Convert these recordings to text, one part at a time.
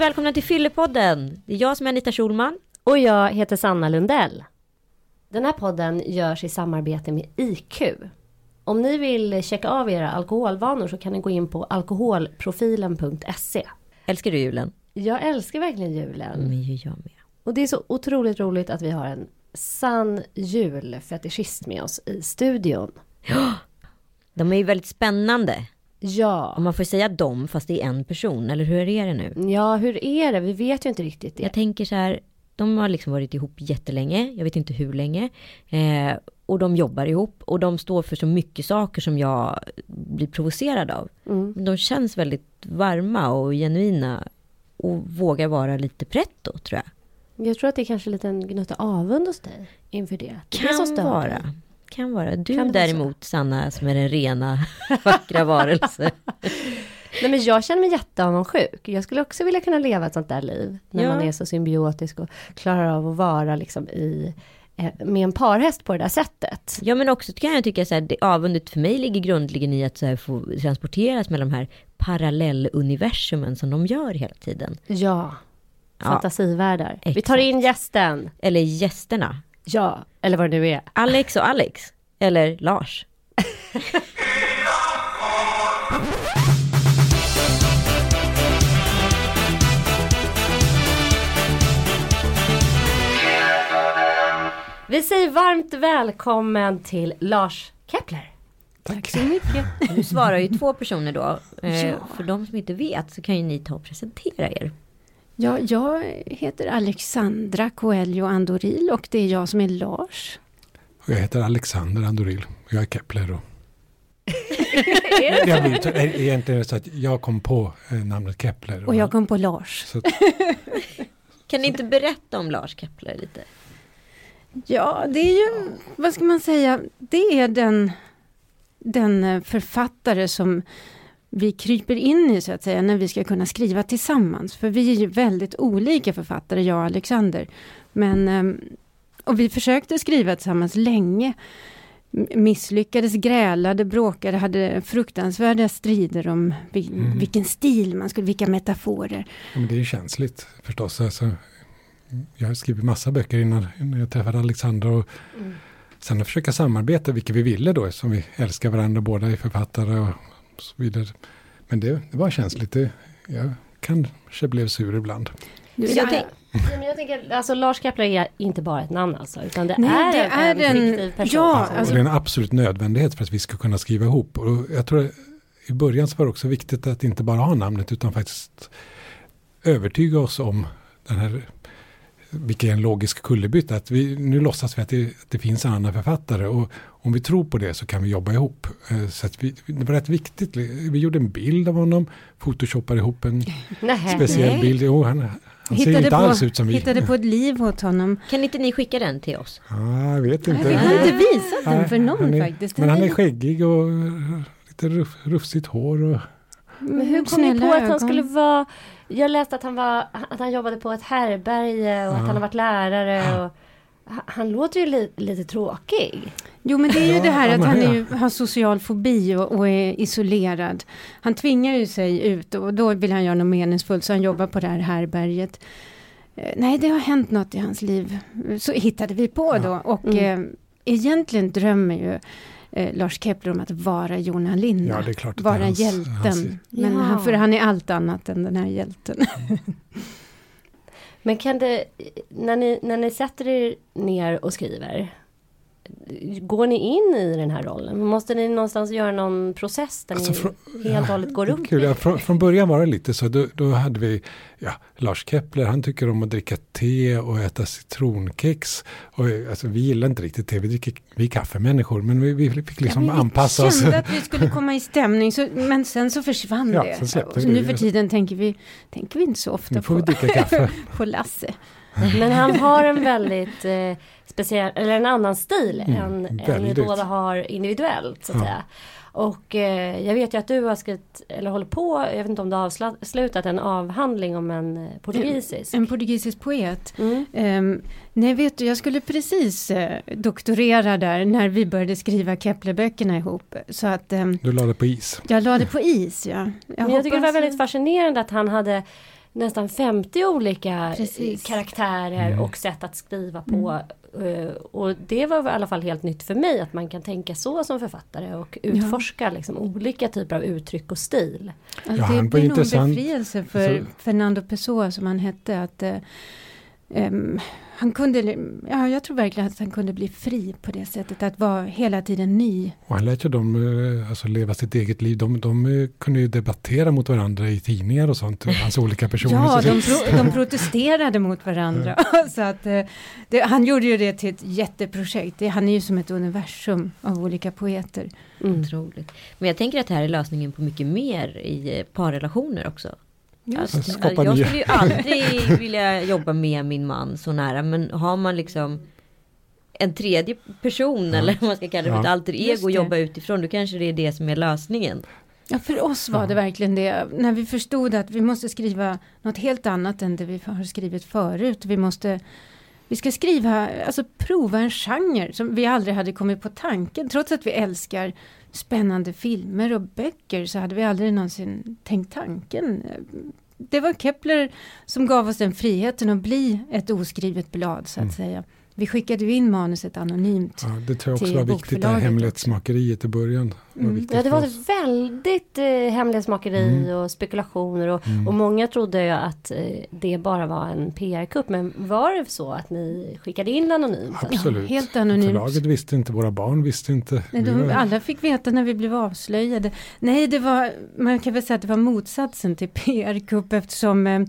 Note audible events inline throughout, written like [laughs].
och välkomna till Fyllepodden. Det är jag som är Anita Schulman. Och jag heter Sanna Lundell. Den här podden görs i samarbete med IQ. Om ni vill checka av era alkoholvanor så kan ni gå in på alkoholprofilen.se. Älskar du julen? Jag älskar verkligen julen. Men jag med. Och det är så otroligt roligt att vi har en sann julfetischist med oss i studion. [gasps] De är ju väldigt spännande. Ja. Om man får säga dem fast det är en person, eller hur är det nu? Ja, hur är det? Vi vet ju inte riktigt det. Jag tänker så här, de har liksom varit ihop jättelänge, jag vet inte hur länge. Eh, och de jobbar ihop och de står för så mycket saker som jag blir provocerad av. Mm. De känns väldigt varma och genuina och vågar vara lite pretto tror jag. Jag tror att det är kanske lite en gnutta avund hos dig inför det. det är det Kan stör vara. Kan vara. Du Kan däremot Sanna som är den rena [laughs] vackra varelse. Nej men jag känner mig jätteavundsjuk. Jag skulle också vilja kunna leva ett sånt där liv. När Ja. man är så symbiotisk och klarar av att vara liksom i, eh, med en parhäst på det där sättet. Ja men också kan jag tycka så här, det avundet för mig ligger grundligen i att så här, få transporteras mellan de här parallelluniversumen som de gör hela tiden. Ja, Ja. fantasivärldar. Vi Exakt. tar in gästen. Eller gästerna. Ja, eller vad det nu är. Alex och Alex. Eller Lars. Vi säger varmt välkommen till Lars Kepler. Tack. Så mycket. Nu svarar ju två personer då. Eh, Ja. För de som inte vet så kan ju ni ta och presentera er. Ja, jag heter Alexandra Coelho Andoril och det är jag som är Lars. Och jag heter Alexander Andoril. Jag är Kepler. Och jag blir, egentligen är det så att jag kom på eh, namnet Kepler. Och jag kom på Lars. så, [laughs] Kan ni inte berätta om Lars Kepler lite? Ja, det är ju, vad ska man säga, det är den, den eh, författare som vi kryper in i så att säga när vi ska kunna skriva tillsammans. För vi är ju väldigt olika författare, jag och Alexander. Men, ehm, och vi försökte skriva tillsammans länge. Misslyckades, grälade, bråkade, hade fruktansvärda strider om Mm. vilken stil man skulle, vilka metaforer. ja, men det är ju känsligt förstås. Alltså, jag har skrivit massa böcker innan, innan jag träffade Alexandra. Och Sen att försöka samarbeta, vilket vi ville då, som vi älskar varandra, båda är författare och så vidare. Men det, det var känsligt. Det, jag kanske blev sur ibland. Du, Jag tänk- men jag tänker, alltså Lars Kepler är inte bara ett namn alltså, utan det Nej, är, det en, är en en- fiktiv person. ja, och alltså- det är en absolut nödvändighet för att vi ska kunna skriva ihop. Och jag tror att i början så var det också viktigt att inte bara ha namnet utan faktiskt övertyga oss om den här, vilken är en logisk kullerbytta. Att vi, nu låtsas vi att det, att det finns en annan författare och om vi tror på det så kan vi jobba ihop. Eh, Så att vi, det var rätt viktigt. Vi gjorde en bild av honom, photoshoppade ihop en [laughs] Nej. speciell Nej. bild. Jo, han, han ser hittade, inte på, alls ut som vi. hittade på ett liv åt honom. Kan inte ni skicka den till oss? Ja, jag vet Vi inte. har inte visat den för någon han är, faktiskt. Men han är skäggig och lite ruff, rufsigt hår. Och, Men hur kom ni på att han skulle vara... Jag läste att han, var, att han jobbade på ett härberge och att han har varit lärare. Och, han- låter ju li, lite tråkig. Jo men det är ju Ja, det här att han ju, har social fobi och, och är isolerad. Han tvingar ju sig ut och då vill han göra något meningsfullt så han jobbar på det här härberget. Eh, Nej det har hänt något i hans liv. Så hittade vi på då och Mm. eh, egentligen drömmer ju eh, Lars Kepler om att vara Jonna Linna. ja, vara hans- hjälten. hans- Men Ja. han, för han är allt annat än den här hjälten. Men kan det, när ni, när ni sätter er ner och skriver, går ni in i den här rollen? Måste ni någonstans göra någon process där Alltså, ni frå- helt och hållet går upp Kul, ja, från, från början var det lite så. Då, då hade vi ja, Lars Kepler, han tycker om att dricka te och äta citronkex. Och, alltså, vi gillar inte riktigt te, vi, dricker, vi är kaffemänniskor. Men vi, vi fick liksom Ja, men anpassa vi oss. kände att vi skulle komma i stämning, så, men sen så försvann Ja, det. så vi nu för tiden tänker vi, tänker vi inte så ofta vi på, [laughs] på Lasse. Men han har en väldigt eh, speciell, eller en annan stil Mm, än, än ni väldigt. båda har individuellt så att Ja. säga. Och eh, jag vet ju att du har skrivit, eller håller på, jag vet inte om du har avslutat en avhandling om en eh, portugisisk. En portugisisk poet. Mm. Um, nej, vet du, jag skulle precis eh, doktorera där när vi började skriva Keplerböckerna ihop. Så att ehm, Du la det på is. jag la det på is, ja. Men jag tycker det var väldigt fascinerande att han hade nästan 50 olika Precis. karaktärer Mm. och sätt att skriva på. Eh, Och det var i alla fall helt nytt för mig att man kan tänka så som författare och utforska liksom olika typer av uttryck och stil. Alltså, Ja, det blir nog en befrielse för Alltså- Fernando Pessoa som han hette. Att, eh, ehm, han kunde, ja, jag tror verkligen att han kunde bli fri på det sättet. Att vara hela tiden ny. Och han lät ju dem eh, alltså, leva sitt eget liv. De, de eh, kunde ju debattera mot varandra i tidningar och sånt. Hans olika personer. Ja, de, pro, de protesterade mot varandra. [laughs] Så att, eh, det, han gjorde ju det till ett jätteprojekt. Det, han är ju som ett universum av olika poeter. Mm. Otroligt. Men jag tänker att det här är lösningen på mycket mer i eh, parrelationer också. Just jag nya. skulle ju aldrig [laughs] vilja jobba med min man så nära. Men har man liksom en tredje person Ja. eller vad man ska kalla det för Ja. ett alter ego det. jobba utifrån. Då kanske det är det som är lösningen. Ja, för oss var det verkligen det. När vi förstod att vi måste skriva något helt annat än det vi har skrivit förut. Vi måste vi ska skriva, alltså prova en genre som vi aldrig hade kommit på tanken. Trots att vi älskar spännande filmer och böcker så hade vi aldrig någonsin tänkt tanken. Det var Kepler som gav oss den friheten att bli ett oskrivet blad så att Mm. säga. Vi skickade ju in manuset anonymt. Ja, det tror jag också var viktigt, det här hemlighetsmakeriet i början. Mm. Ja, det var oss. väldigt eh, hemlighetsmakeri Mm. och spekulationer och, Mm. och många trodde ju att eh, det bara var en PR-kupp. Men var det så att ni skickade in anonymt? Absolut. helt anonymt. Förlaget visste inte, våra barn visste inte. Nej, de, var- alla fick veta när vi blev avslöjade. Nej, det var, man kan väl säga att det var motsatsen till PR-kupp eftersom, eh,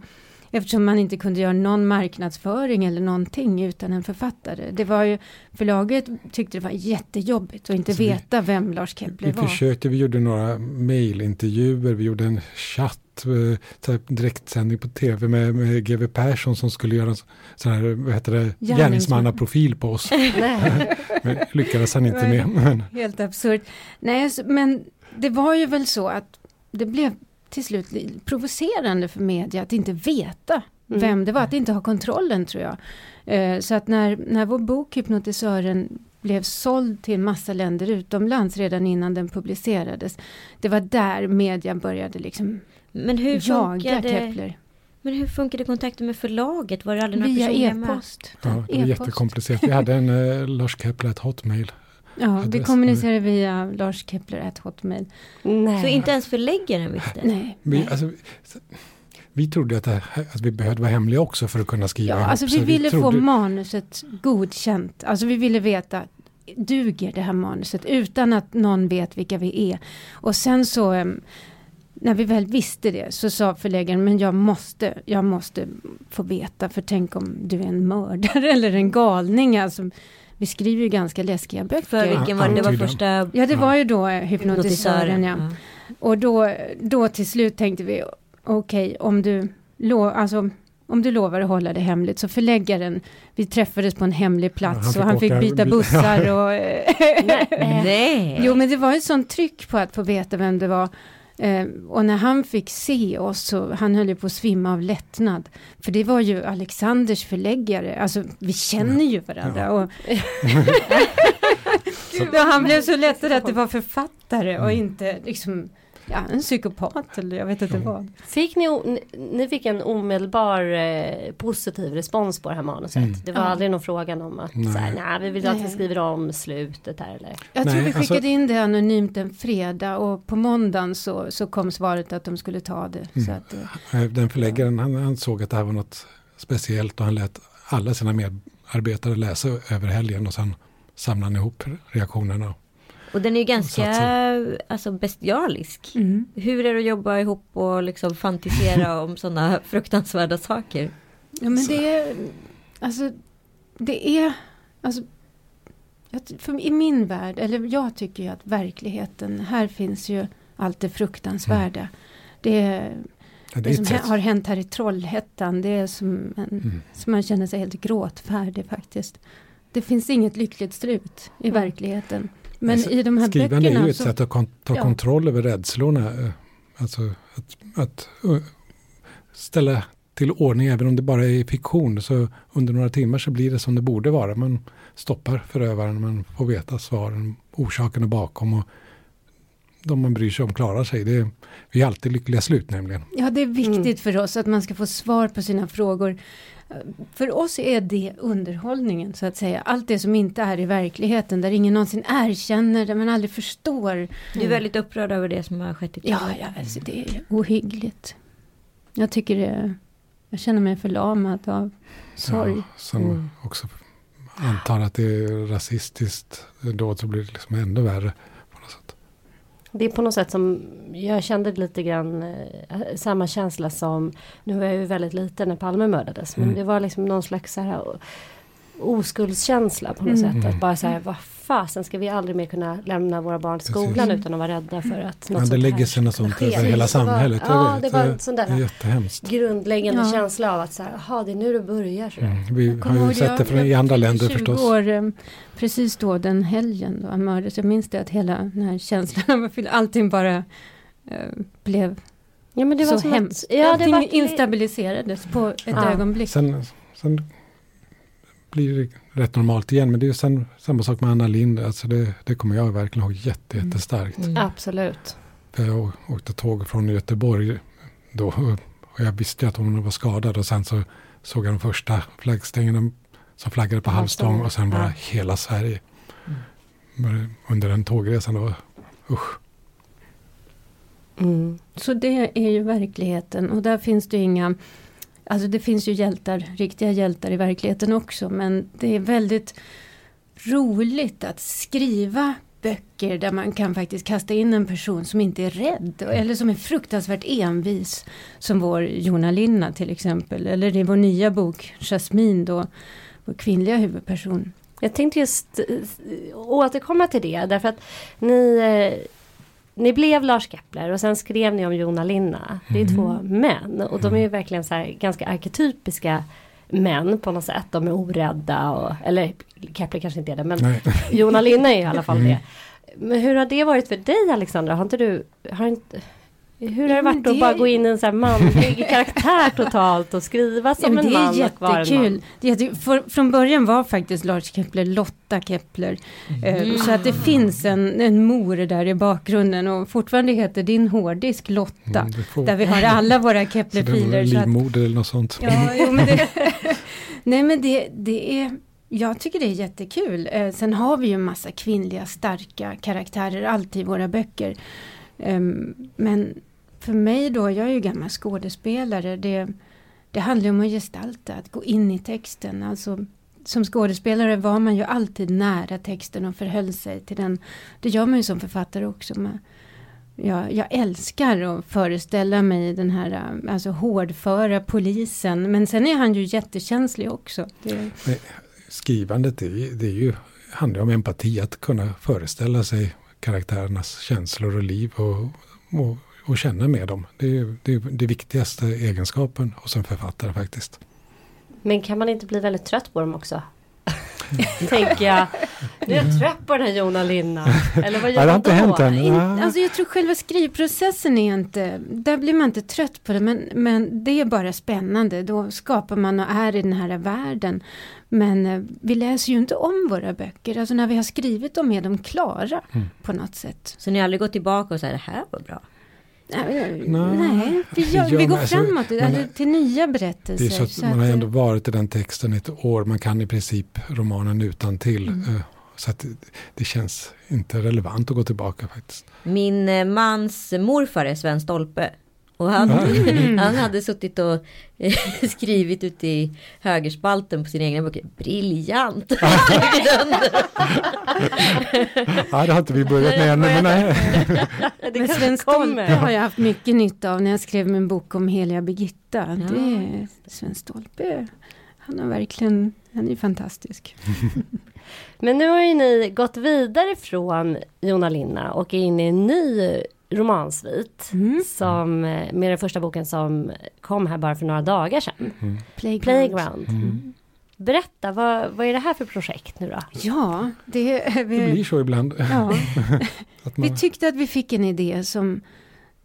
eftersom man inte kunde göra någon marknadsföring eller någonting utan en författare. Det var ju, förlaget tyckte det var jättejobbigt att inte Så vi- veta vem Lars Kepler Vi var. försökte, vi gjorde några mailintervjuer, vi gjorde en chatt, eh, direktsändning på tv med, med GW Persson som skulle göra en så- sån här, vad heter det, Gärningsman. gärningsmannaprofil på oss. [laughs] [laughs] Men lyckades han inte med. Men, Helt absurt. Nej, men det var ju väl så att det blev till slut provocerande för media att inte veta Mm. vem det var, att inte ha kontrollen tror jag. Eh, så att när, när vår bok Hypnotisören blev såld till en massa länder utomlands redan innan den publicerades. Det var där media började liksom Men hur jaga funkade, Kepler. men hur funkade kontakten med förlaget? Var det aldrig några Via e-post. ja, det var E-post. jättekomplicerat. Vi hade en uh, Lars Kepler hotmail. Ja, vi kommunicerade via Lars Kepler at Hotmail. Nej. Så inte ens förläggaren visste? Nej, Vi, nej. alltså, vi trodde att, det här, att vi behövde vara hemliga också för att kunna skriva Ja, alltså så vi ville få trodde- manuset godkänt. Alltså vi ville veta, duger det här manuset utan att någon vet vilka vi är. Och sen så, när vi väl visste det så sa förläggaren, men jag måste, jag måste få veta, för tänk om du är en mördare [laughs] eller en galning. Alltså, vi skriver ju ganska läskiga böcker. För vilken var det? Det var första Ja, det var ju då eh, hypnotisören, ja. Och då, då till slut tänkte vi, okej, om du lo, alltså, om du lovar att hålla det hemligt, så förläggaren, vi träffades på en hemlig plats han och han fick byta bussar och... [laughs] Nej! [laughs] jo, men det var ett sånt tryck på att få veta vem det var. Eh, och när han fick se oss så han höll ju på att svimma av lättnad. För det var ju Alexanders förläggare, alltså vi känner ju varandra. Och, [laughs] ja, han blev så lättad att det var författare och inte liksom ja, en psykopat eller jag vet inte Ja. vad. Fick ni, ni, fick en omedelbar eh, positiv respons på det här manuset. Mm. Det var Ja. aldrig någon frågan om att Nej. så här, nej, vi vill att vi skriver om slutet här eller. Jag Nej, tror vi alltså- skickade in det anonymt en fredag och på måndagen så, så kom svaret att de skulle ta det. Mm. Så att, eh, Eh, Den förläggaren han, han såg att det här var något speciellt och han lät alla sina medarbetare läsa över helgen och sen samlade han ihop reaktionerna. Och den är ju ganska alltså, bestialisk. mm. Hur är det att jobba ihop och liksom fantisera [laughs] om sådana fruktansvärda saker? Ja men det är, alltså, det är, alltså, jag, för i min värld, eller jag tycker ju att verkligheten, här finns ju allt det fruktansvärda. Det, är, Ja, det, är som sätt. har hänt här i Trollhättan, det är som en, Mm. så man känner sig helt gråtfärdig faktiskt. Det finns inget lyckligt slut i Mm. Men Alltså, i de här Skrivande är böckerna ju ett så, sätt att kon- ta ja. kontroll över rädslorna. eh, Alltså att, att uh, ställa till ordning även om det bara är i fiktion. Så under några timmar så blir det som det borde vara. Man stoppar förövaren, man får veta svaren, orsakerna bakom. Och de man bryr sig om klarar sig. Det är, vi är alltid lyckliga slut nämligen. Ja, det är viktigt för oss att man ska få svar på sina frågor. För oss är det underhållningen så att säga. Allt det som inte är i verkligheten, där ingen någonsin erkänner, där man aldrig förstår. Du är väldigt upprörd över det som har skett i Ja, ja alltså det är ohyggligt. Jag tycker det, jag känner mig förlamad av sorg. Ja, som Mm. också antar att det är rasistiskt då så blir det liksom ännu värre. Det är på något sätt som jag kände lite grann eh, samma känsla som, nu var jag ju väldigt liten när Palme mördades, men Mm. det var liksom någon slags så här oskuldskänsla på något Mm. sätt. Att bara så här, vad fasen ska vi aldrig mer kunna lämna våra barn till Precis. skolan utan att vara rädda för att något Men det lägger sig något sånt över hela samhället. Ja, det var en sån där jättehemskt. grundläggande Ja. känsla av att så här, jaha, det är nu det börjar. Mm. Vi har ju sett det från, i andra länder 20 förstås. år, eh, precis då den helgen då han mördades. Jag minns det att hela den här känslan av att allting bara eh, blev Ja, men det var så hemskt. Att, ja, det allting var, instabiliserades på ett Ja. ögonblick. Sen, sen blir det rätt normalt igen. Men det är ju sen, samma sak med Anna Lind. Alltså det, det kommer jag verkligen ihåg jätte, Mm. jättestarkt. Mm. Absolut. För jag åkte tåg från Göteborg då. Och jag visste att hon var skadad. Och sen så såg jag de första flaggstängerna som flaggade på halvstång. Och sen bara Ja. hela Sverige. Bara Under den tågresan. Var, usch. Mm. Så det är ju verkligheten och där finns det inga Alltså det finns ju hjältar, riktiga hjältar i verkligheten också men det är väldigt roligt att skriva böcker där man kan faktiskt kasta in en person som inte är rädd eller som är fruktansvärt envis. Som vår Jona Linna till exempel eller i vår nya bok Jasmine då, vår kvinnliga huvudperson. Jag tänkte just eh, återkomma till det därför att ni, eh, ni blev Lars Kepler och sen skrev ni om Jona Linna. Det är Mm. två män och de är ju verkligen så här ganska arketypiska män på något sätt. De är orädda och, eller Kepler kanske inte är det men Nej. Jona Linna är i alla fall Mm. det. Men hur har det varit för dig Alexandra? Har inte du, har inte, hur har det varit att det- bara gå in i en så här manlig [laughs] karaktär totalt och skriva som Ja, en det är man och vara en man? jättekul. Det är jätte- för, från början var faktiskt Lars Kepler Lotta Kepler. Eh, Så att det finns en, en mor där i bakgrunden och fortfarande heter din hårddisk Lotta. Mm, det får, Där vi har alla våra [laughs] det Keplerfiler. så att- livmoder eller något sånt. Ja, jo, men det, [laughs] nej men det, det är, jag tycker det är jättekul. Eh, sen har vi ju en massa kvinnliga starka karaktärer alltid i våra böcker. Ehm, men för mig då, jag är ju gammal skådespelare, det, det handlar om att gestalta, att gå in i texten. Alltså, som skådespelare var man ju alltid nära texten och förhöll sig till den. Det gör man ju som författare också. Med. jag, jag älskar att föreställa mig den här alltså hårdföra polisen. Men sen är han ju jättekänslig också. Det, Skrivandet det, är- det är ju, handlar om empati. Att kunna föreställa sig karaktärernas känslor och liv. Och, och, och känna med dem. Det är det, är det viktigaste egenskapen hos en författare faktiskt. Men kan man inte bli väldigt trött på dem också? [laughs] Tänker jag. Nu är jag trött på den här Jona Linna. Eller vad gör det har man inte då? hänt än. In, alltså jag tror själva skrivprocessen är inte, där blir man inte trött på det, men, men det är bara spännande. Då skapar man och är i den här världen. Men eh, vi läser ju inte om våra böcker, alltså när vi har skrivit dem är de klara Mm. på något sätt. Så ni har aldrig gått tillbaka och sagt det här var bra? Nej, Nej, vi, gör, gör vi går alltså, framåt man- till nya berättelser. Det är så att så man har ändå eh, varit i den texten ett år. Man kan i princip romanen utan till. Mm. Så att det, det känns inte relevant att gå tillbaka faktiskt. Min eh, mans morfar är Sven Stolpe. Och han, [laughs] Mm. han hade suttit och eh, [laughs] skrivit ute i högerspalten på sina egna böcker. Briljant! [laughs] Ja, det har inte vi börjat med ännu. Men nej. Det Men Sven Stolpe har jag haft mycket nytta av när jag skrev min bok om Heliga Birgitta. Ja. Det är Sven Stolpe, han har verkligen, han är fantastisk. Men nu har ju ni gått vidare från Jona Linna och är inne i en ny romansvit. Mm. Som, eh, med den första boken som kom här bara för några dagar sedan. Mm. Playground. Playground. Mm. Berätta, vad, vad är det här för projekt nu då? Ja, det, Det blir vi, så ibland. [laughs] ja, [laughs] man, vi tyckte att vi fick en idé som,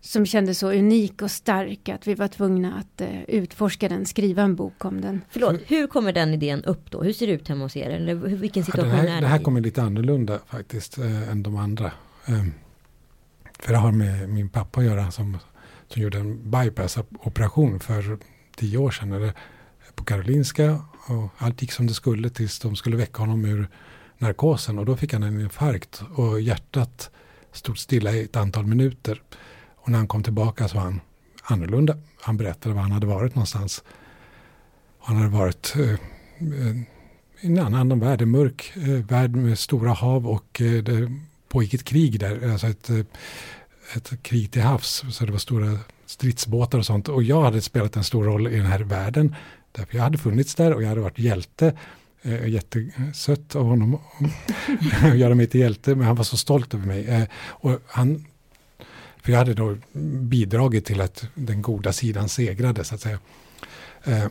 som kändes så unik och stark att vi var tvungna att eh, utforska den, skriva en bok om den. Förlåt, hur kommer den idén upp då? Hur ser det ut hemma hos er? Eller vilken ja, situation det, här, är det här ni i? kommer lite annorlunda faktiskt eh, än de andra. Eh, för det har med min pappa att göra som, som gjorde en bypass-operation för tio år sedan. Eller, på Karolinska och allt gick som det skulle tills de skulle väcka honom ur narkosen och då fick han en infarkt och hjärtat stod stilla i ett antal minuter. Och när han kom tillbaka så var han annorlunda. Han berättade var han hade varit någonstans. Han hade varit eh, eh i en annan värld, en mörk eh, värld med stora hav och eh, det pågick ett krig där, alltså ett, eh, ett krig till havs. Så det var stora stridsbåtar och sånt. Och jag hade spelat en stor roll i den här världen. Därför jag hade funnits där och jag hade varit hjälte. Eh, jättesött av honom [laughs] att göra mig till hjälte, men han var så stolt över mig. Eh, och han, för jag hade då bidragit till att den goda sidan segrade, så att säga. Eh,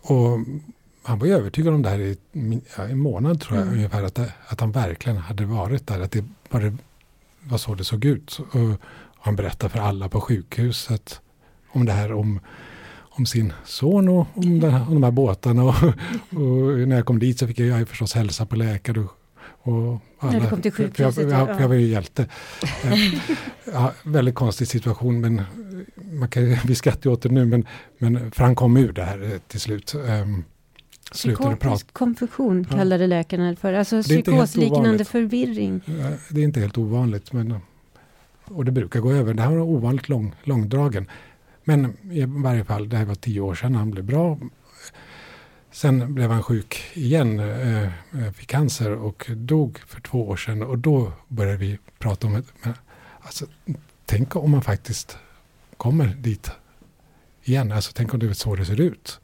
och han var övertygad om det här i en månad tror jag mm. ungefär, att, att han verkligen hade varit där, att det var, var så det såg ut. Och han berättade för alla på sjukhuset om det här, om om sin son och om, den om de här båtarna. Och, och, när jag kom dit så fick jag, jag förstås hälsa på läkare. Och, och alla, när du kom till sjukhuset? Jag, jag, jag, jag var ju hjälte. Eh, [laughs] ja, väldigt konstig situation men man kan, [laughs] vi skrattar åt det nu men, men för han kom ur det här eh, till slut. Psykotisk konfusion ja. kallade läkarna för, alltså psykosliknande förvirring. Det är inte helt ovanligt men och det brukar gå över. Det här var ovanligt lång, långdragen. Men i varje fall, det här var tio år sedan han blev bra. Sen blev han sjuk igen, eh, eh, fick cancer och dog för två år sedan. Och då började vi prata om det. Alltså, tänk om man faktiskt kommer dit igen. Alltså, tänk om det är så det ser ut.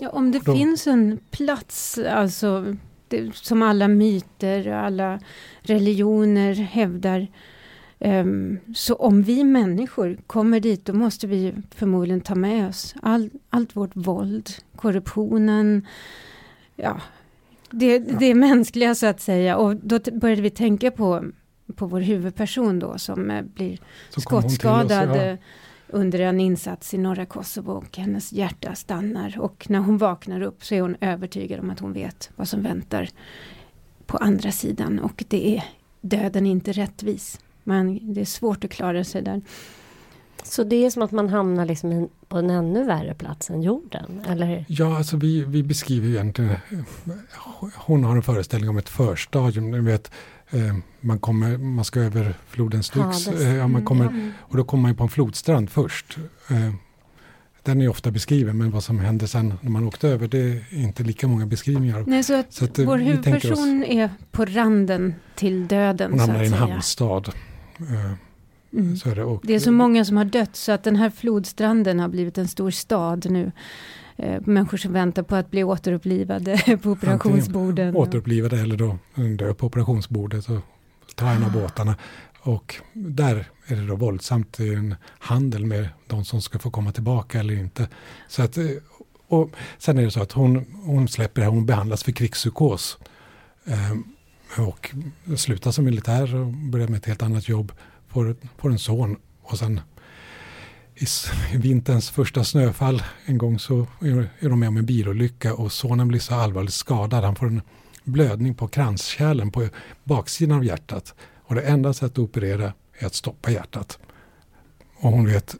Ja, om det då, finns en plats, alltså det, som alla myter och alla religioner hävdar Um, så om vi människor kommer dit, då måste vi förmodligen ta med oss all, allt vårt våld, korruptionen, ja, det, det är mänskliga så att säga. Och då började vi tänka på, på vår huvudperson då som eh, blir så skottskadad oss, ja under en insats i norra Kosovo och hennes hjärta stannar. Och när hon vaknar upp så är hon övertygad om att hon vet vad som väntar på andra sidan och det är döden inte rättvis. Man, det är svårt att klara sig där. Så det är som att man hamnar liksom på en ännu värre plats än jorden? Eller? Ja, alltså vi, vi beskriver egentligen... Hon har en föreställning om ett förstadium. Ni vet, eh, man, kommer, man ska över floden Styx. Ja, eh, man kommer, och då kommer man på en flodstrand först. Eh, den är ofta beskriven, men vad som hände sen när man åkte över, det är inte lika många beskrivningar. Nej, så att, så att vår huvudperson oss, är på randen till döden. Hon hamnar i en hamnstad. Eh, mm. Så det, och, det är så många som har dött så att den här flodstranden har blivit en stor stad nu. Eh, människor som väntar på att bli återupplivade [laughs] på operationsborden. Återupplivade eller då dö på operationsbordet och ta en av ah. båtarna. Och där är det då våldsamt, i en handel med de som ska få komma tillbaka eller inte. Så att, eh, och sen är det så att hon, hon släpper det här, hon behandlas för krigspsykos. Um, och slutar som militär och börjar med ett helt annat jobb. Får, får en son och sen i, vinterns första snöfall en gång så är, de med om en bilolycka och sonen blir så allvarligt skadad. Han får en blödning på kranskärlen på baksidan av hjärtat. Och det enda sättet att operera är att stoppa hjärtat. Och hon vet,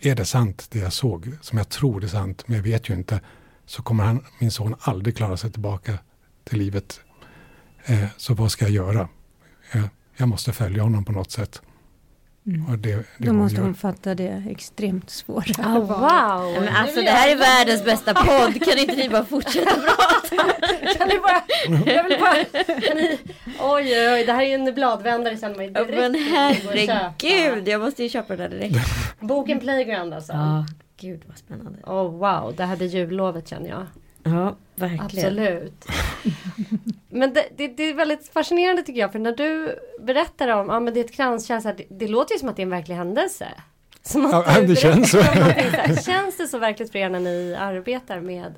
är det sant det jag såg, som jag tror det är sant, men jag vet ju inte, så kommer han, min son aldrig klara sig tillbaka till livet Eh, så vad ska jag göra? Jag, jag måste följa honom på något sätt. Mm. Och det, det Då måste hon fatta det extremt svåra. Oh, wow! Men alltså det här är världens bästa podd. Kan inte ni bara fortsätta [laughs] prata? kan ni bara... Jag vill bara kan ni, oj, oj, det här är en bladvändare sen. Man direkt men herregud, jag måste ju köpa den där direkt. Boken Playground alltså. Ja, gud vad spännande. Oh wow, det här blir jullovet känner jag. Ja, verkligen. Absolut. [laughs] men det, det, det, är väldigt fascinerande tycker jag. För när du berättar om, ja men det är ett kranskärl, det, det låter ju som att det är en verklig händelse. Som att ja, det känns så. känns det så verkligt för er när ni arbetar med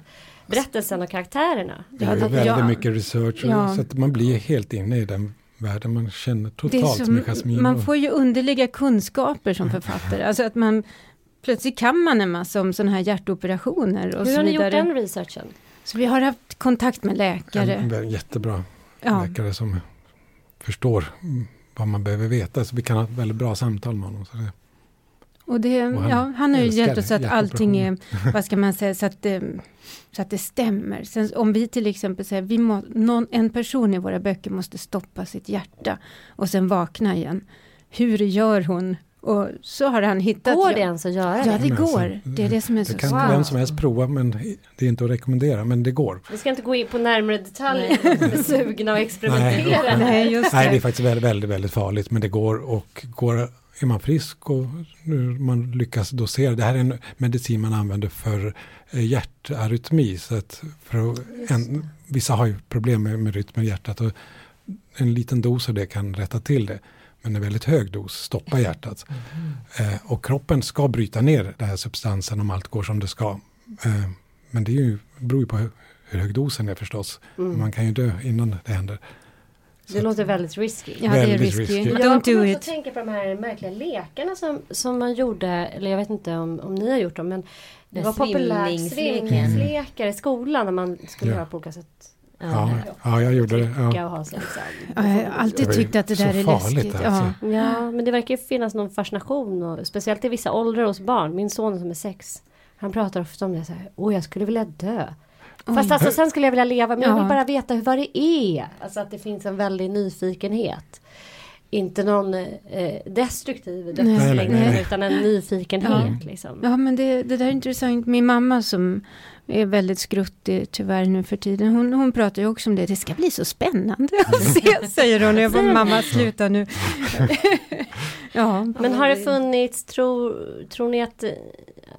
berättelsen och karaktärerna? Det är väldigt ja. mycket research ja. så att man blir helt inne i den världen. Man känner totalt som, med Jasmine. Man får ju underliga kunskaper som författare. Alltså att man plötsligt kan man en massa om sådana här hjärtoperationer. Och Hur har ni gjort den researchen? Så vi har haft kontakt med läkare. En, en jättebra ja. läkare som förstår vad man behöver veta. Så vi kan ha ett väldigt bra samtal med honom. Så det, Och det, Och han ja, han har ju hjälpt oss att allting är, [laughs] vad ska man säga, så att det, så att det stämmer. Sen om vi till exempel säger, vi må, någon, en person i våra böcker måste stoppa sitt hjärta och sen vakna igen. Hur gör hon? Och så har han hittat... Går ja, det ens att göra Ja, det? det Men alltså, går. Det är det som är så Det kan Wow. vem som helst prova men det är inte att rekommendera. Men det går. Vi ska inte gå in på närmare detaljer, sugna och experimentera. Nej, just Nej, det är det. faktiskt väldigt, väldigt, väldigt farligt. Men det går och går, är man frisk och nu man lyckas dosera. Det här är en medicin man använder för eh, hjärtarytmi. Så att för att, en, vissa har ju problem med, med rytmen i hjärtat. Och en liten dos av det kan rätta till det. Men en väldigt hög dos stoppar hjärtat. Eh, och kroppen ska bryta ner den här substansen om allt går som det ska. Eh, men det är ju, beror ju på hur, hur hög dosen är förstås. Mm. Man kan ju dö innan det händer. Det låter väldigt risky. Ja, det är Väldigt risky. risky. Jag kommer också tänka på de här märkliga lekarna som, som man gjorde, eller jag vet inte om, om ni har gjort dem, men det Den var populärt svimningslekar i skolan när man skulle Ja. göra på olika sätt. Ja, ja jag gjorde det. Ja. liksom. Ja, jag har alltid tyckt att det där är läskigt. alltså. Ja. Ja, men det verkar ju finnas någon fascination, och, speciellt i vissa åldrar hos barn. Min son som är sex, han pratar ofta om det så här, åh jag skulle vilja dö. Fast alltså sen skulle jag vilja leva, men jag Ja. vill bara veta hur, vad det är. Alltså att det finns en väldig nyfikenhet. Inte någon eh, destruktiv dödslängtan, utan en nyfikenhet. Liksom. Ja, men det, det där är intressant. Min mamma som är väldigt skruttig tyvärr nu för tiden. Hon, hon pratar ju också om det. Det ska bli så spännande att [laughs] se, säger hon. Jag bara, mamma sluta nu. [laughs] ja. Men har det funnits, tror, tror ni att, eh,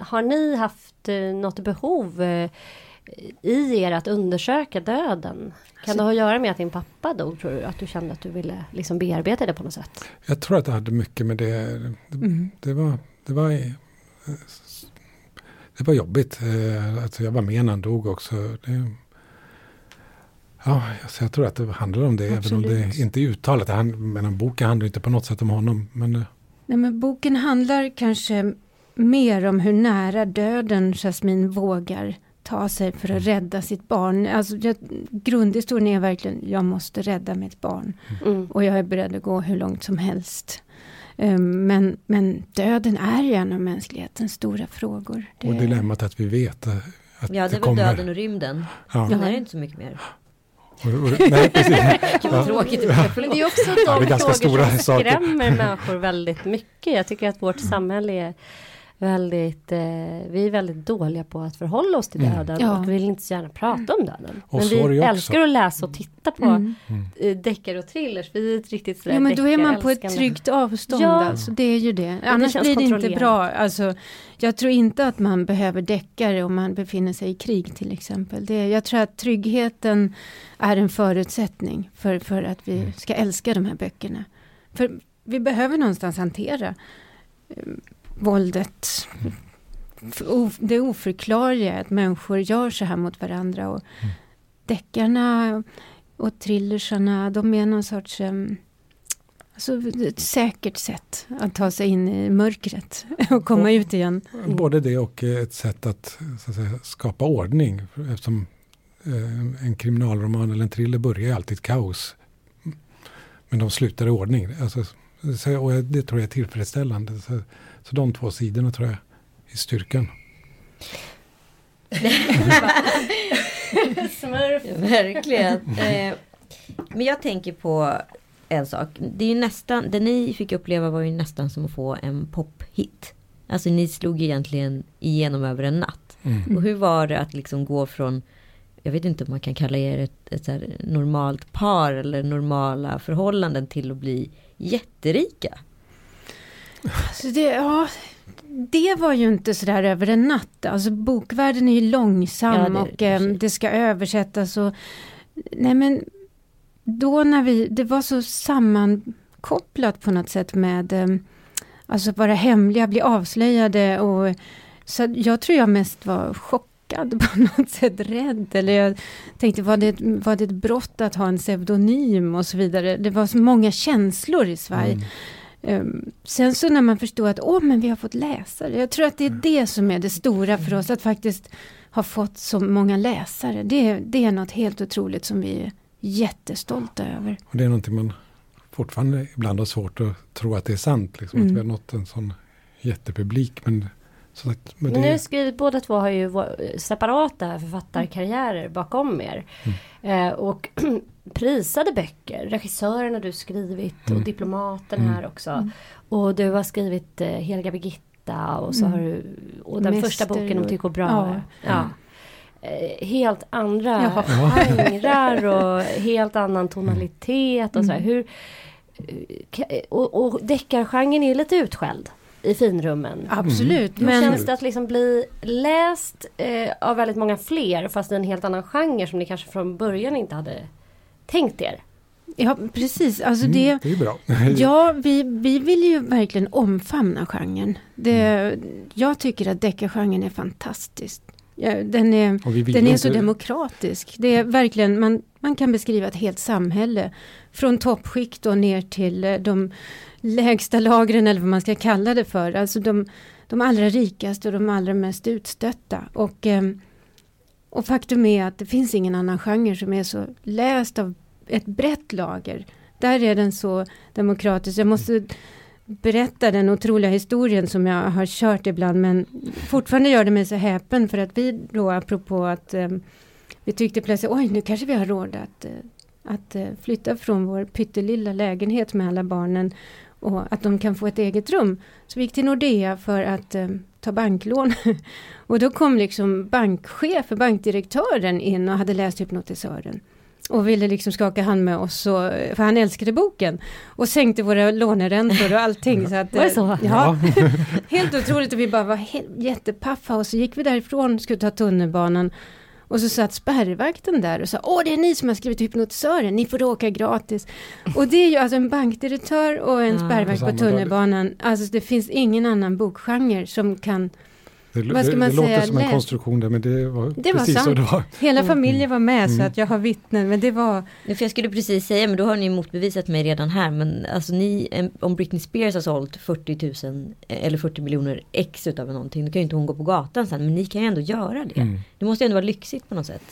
har ni haft eh, något behov eh, i er att undersöka döden? Kan det ha att göra med att din pappa dog, tror du? Att du kände att du ville liksom bearbeta det på något sätt? Jag tror att det hade mycket med det. Det, Mm. det var, det var, det var jobbigt. Eh, Alltså jag var med när han dog också. Det, ja, alltså jag tror att det handlar om det, även om Absolut. det inte är uttalat. Det hand- Men boken handlar inte på något sätt om honom. Men eh, Nej, men boken handlar kanske mer om hur nära döden Jasmine vågar ta sig för att rädda sitt barn. Alltså, jag, grundhistorien är verkligen, jag måste rädda mitt barn. Mm. Och jag är beredd att gå hur långt som helst. Um, Men, men döden är ju en av mänsklighetens stora frågor. Det- och dilemmat att vi vet eh, att Ja, det det är väl kommer. döden och rymden. Ja. Sen är det inte så mycket mer. Och, och, nej, precis. [laughs] Gud vad tråkigt. Men det är också Ja, de det är ganska frågor stora som saker. skrämmer [laughs] människor väldigt mycket. Jag tycker att vårt samhälle är väldigt, eh, vi är väldigt dåliga på att förhålla oss till Mm. döden Ja. och vi vill inte så gärna prata om döden. Och Men det vi också. älskar att läsa och titta på Mm. eh, deckare och thrillers. Vi är ett riktigt sådär Ja, men då är man på ett tryggt avstånd. Ja. Alltså, det är ju det. Annars känns blir det inte bra. Alltså, jag tror inte att man behöver deckare om man befinner sig i krig till exempel. Det, jag tror att tryggheten är en förutsättning för, för att vi Mm. ska älska de här böckerna. För vi behöver någonstans hantera eh, våldet. Det oförklarliga att människor gör så här mot varandra. Och Mm. Deckarna och thrillersarna, de är någon sorts um, alltså ett säkert sätt att ta sig in i mörkret [laughs] och komma Och- ut igen. Både det och eh, ett sätt att, att säga, skapa ordning. Eftersom eh, en kriminalroman eller en thriller börjar alltid kaos. Men de slutar i ordning. Alltså, så, och det tror jag är tillfredsställande. Så, de två sidorna tror jag är styrkan. [laughs] Smurf. Verkligen. [laughs] Eh, Men jag tänker på en sak. Det är ju nästan, det ni fick uppleva var ju nästan som att få en pophit. Alltså ni slog egentligen igenom över en natt. Mm. Och hur var det att liksom gå från, jag vet inte om man kan kalla er ett, ett så här normalt par eller normala förhållanden till att bli jätterika? Så det, ja, det var ju inte sådär över en natt. Alltså bokvärlden är ju långsam Ja, det och eh, kanske. det ska översättas och nej men då när vi, det var så sammankopplat på något sätt med eh, alltså vara hemliga, bli avslöjade och så jag tror jag mest var chockad på [laughs] något sätt, rädd eller jag tänkte var det, var det ett brott att ha en pseudonym och så vidare. Det var så många känslor i Sverige. Mm. Um, sen så när man förstår att åh, men vi har fått läsare. Jag tror att det är det som är det stora för oss, att faktiskt ha fått så många läsare. Det, det är något helt otroligt som vi är jättestolta över. Och det är någonting man fortfarande ibland har svårt att tro att det är sant. Liksom, Mm. Att vi har nått en sån jättepublik. Men, sagt, men Men det, nu skrivit, båda två har ju separata författarkarriärer bakom er. Mm. Eh, och [clears throat] prisade böcker. Regissörerna du skrivit och Mm. diplomaten Mm. här också. Och du har skrivit eh, Heliga Birgitta och så Mm. har du och den Mäster första boken om och- Tycho Brahe. Ja. Ja. Eh, helt andra [laughs] Ja. genrer och helt annan tonalitet och. Mm. Hur, eh, och, och deckargenren är ju lite utskälld i finrummen. Absolut, Hur men känns det att liksom bli läst eh, av väldigt många fler fast i en helt annan genre som ni kanske från början inte hade tänkt er? ja, precis. Alltså mm, det, det är bra. [laughs] [laughs] Ja, vi, vi vill ju verkligen omfamna genren. Det, Jag tycker att deckargenren är fantastisk. Ja, den är, Och vi vill den är så demokratisk. Det är verkligen, man, man kan beskriva ett helt samhälle. Från toppskikt och ner till eh, de lägsta lagren eller vad man ska kalla det för. Alltså de, de allra rikaste och de allra mest utstötta. Och, ehm, och faktum är att det finns ingen annan genre som är så läst av ett brett lager. Där är den så demokratisk. Jag måste berätta den otroliga historien som jag har kört ibland men fortfarande gör det mig så häpen för att vi då apropå att ehm, vi tyckte plötsligt oj nu kanske vi har råd att, eh, att eh, flytta från vår pyttelilla lägenhet med alla barnen och att de kan få ett eget rum. Så vi gick till Nordea för att eh, ta banklån. [laughs] och då kom liksom bankchefen, bankdirektören in och hade läst hypnotisören. Och ville liksom skaka hand med oss, och, för han älskade boken. Och sänkte våra låneräntor och allting. [laughs] Så att, Var det eh, så? Ja, [laughs] helt otroligt. Och vi bara var jättepaffa. Och så gick vi därifrån, skulle ta tunnelbanan. Och så satt spärrvakten där och sa Åh, det är ni som har skrivit hypnotisören, ni får åka gratis. Och det är ju alltså en bankdirektör och en Ja. spärrvakt På tunnelbanan. Alltså det finns ingen annan bokgenre som kan Det, Vad ska det, man det låter säga? som en konstruktion där, men det var Det var precis så sant. det var. Hela familjen var med så Mm. att jag har vittnen. Men det var Ja, För jag skulle precis säga, men då har ni motbevisat mig redan här. Men alltså ni, om Britney Spears har sålt 40 000 eller 40 miljoner ex utav någonting. Då kan ju inte hon gå på gatan sen. Men ni kan ju ändå göra det. Mm. Det måste ju ändå vara lyxigt på något sätt.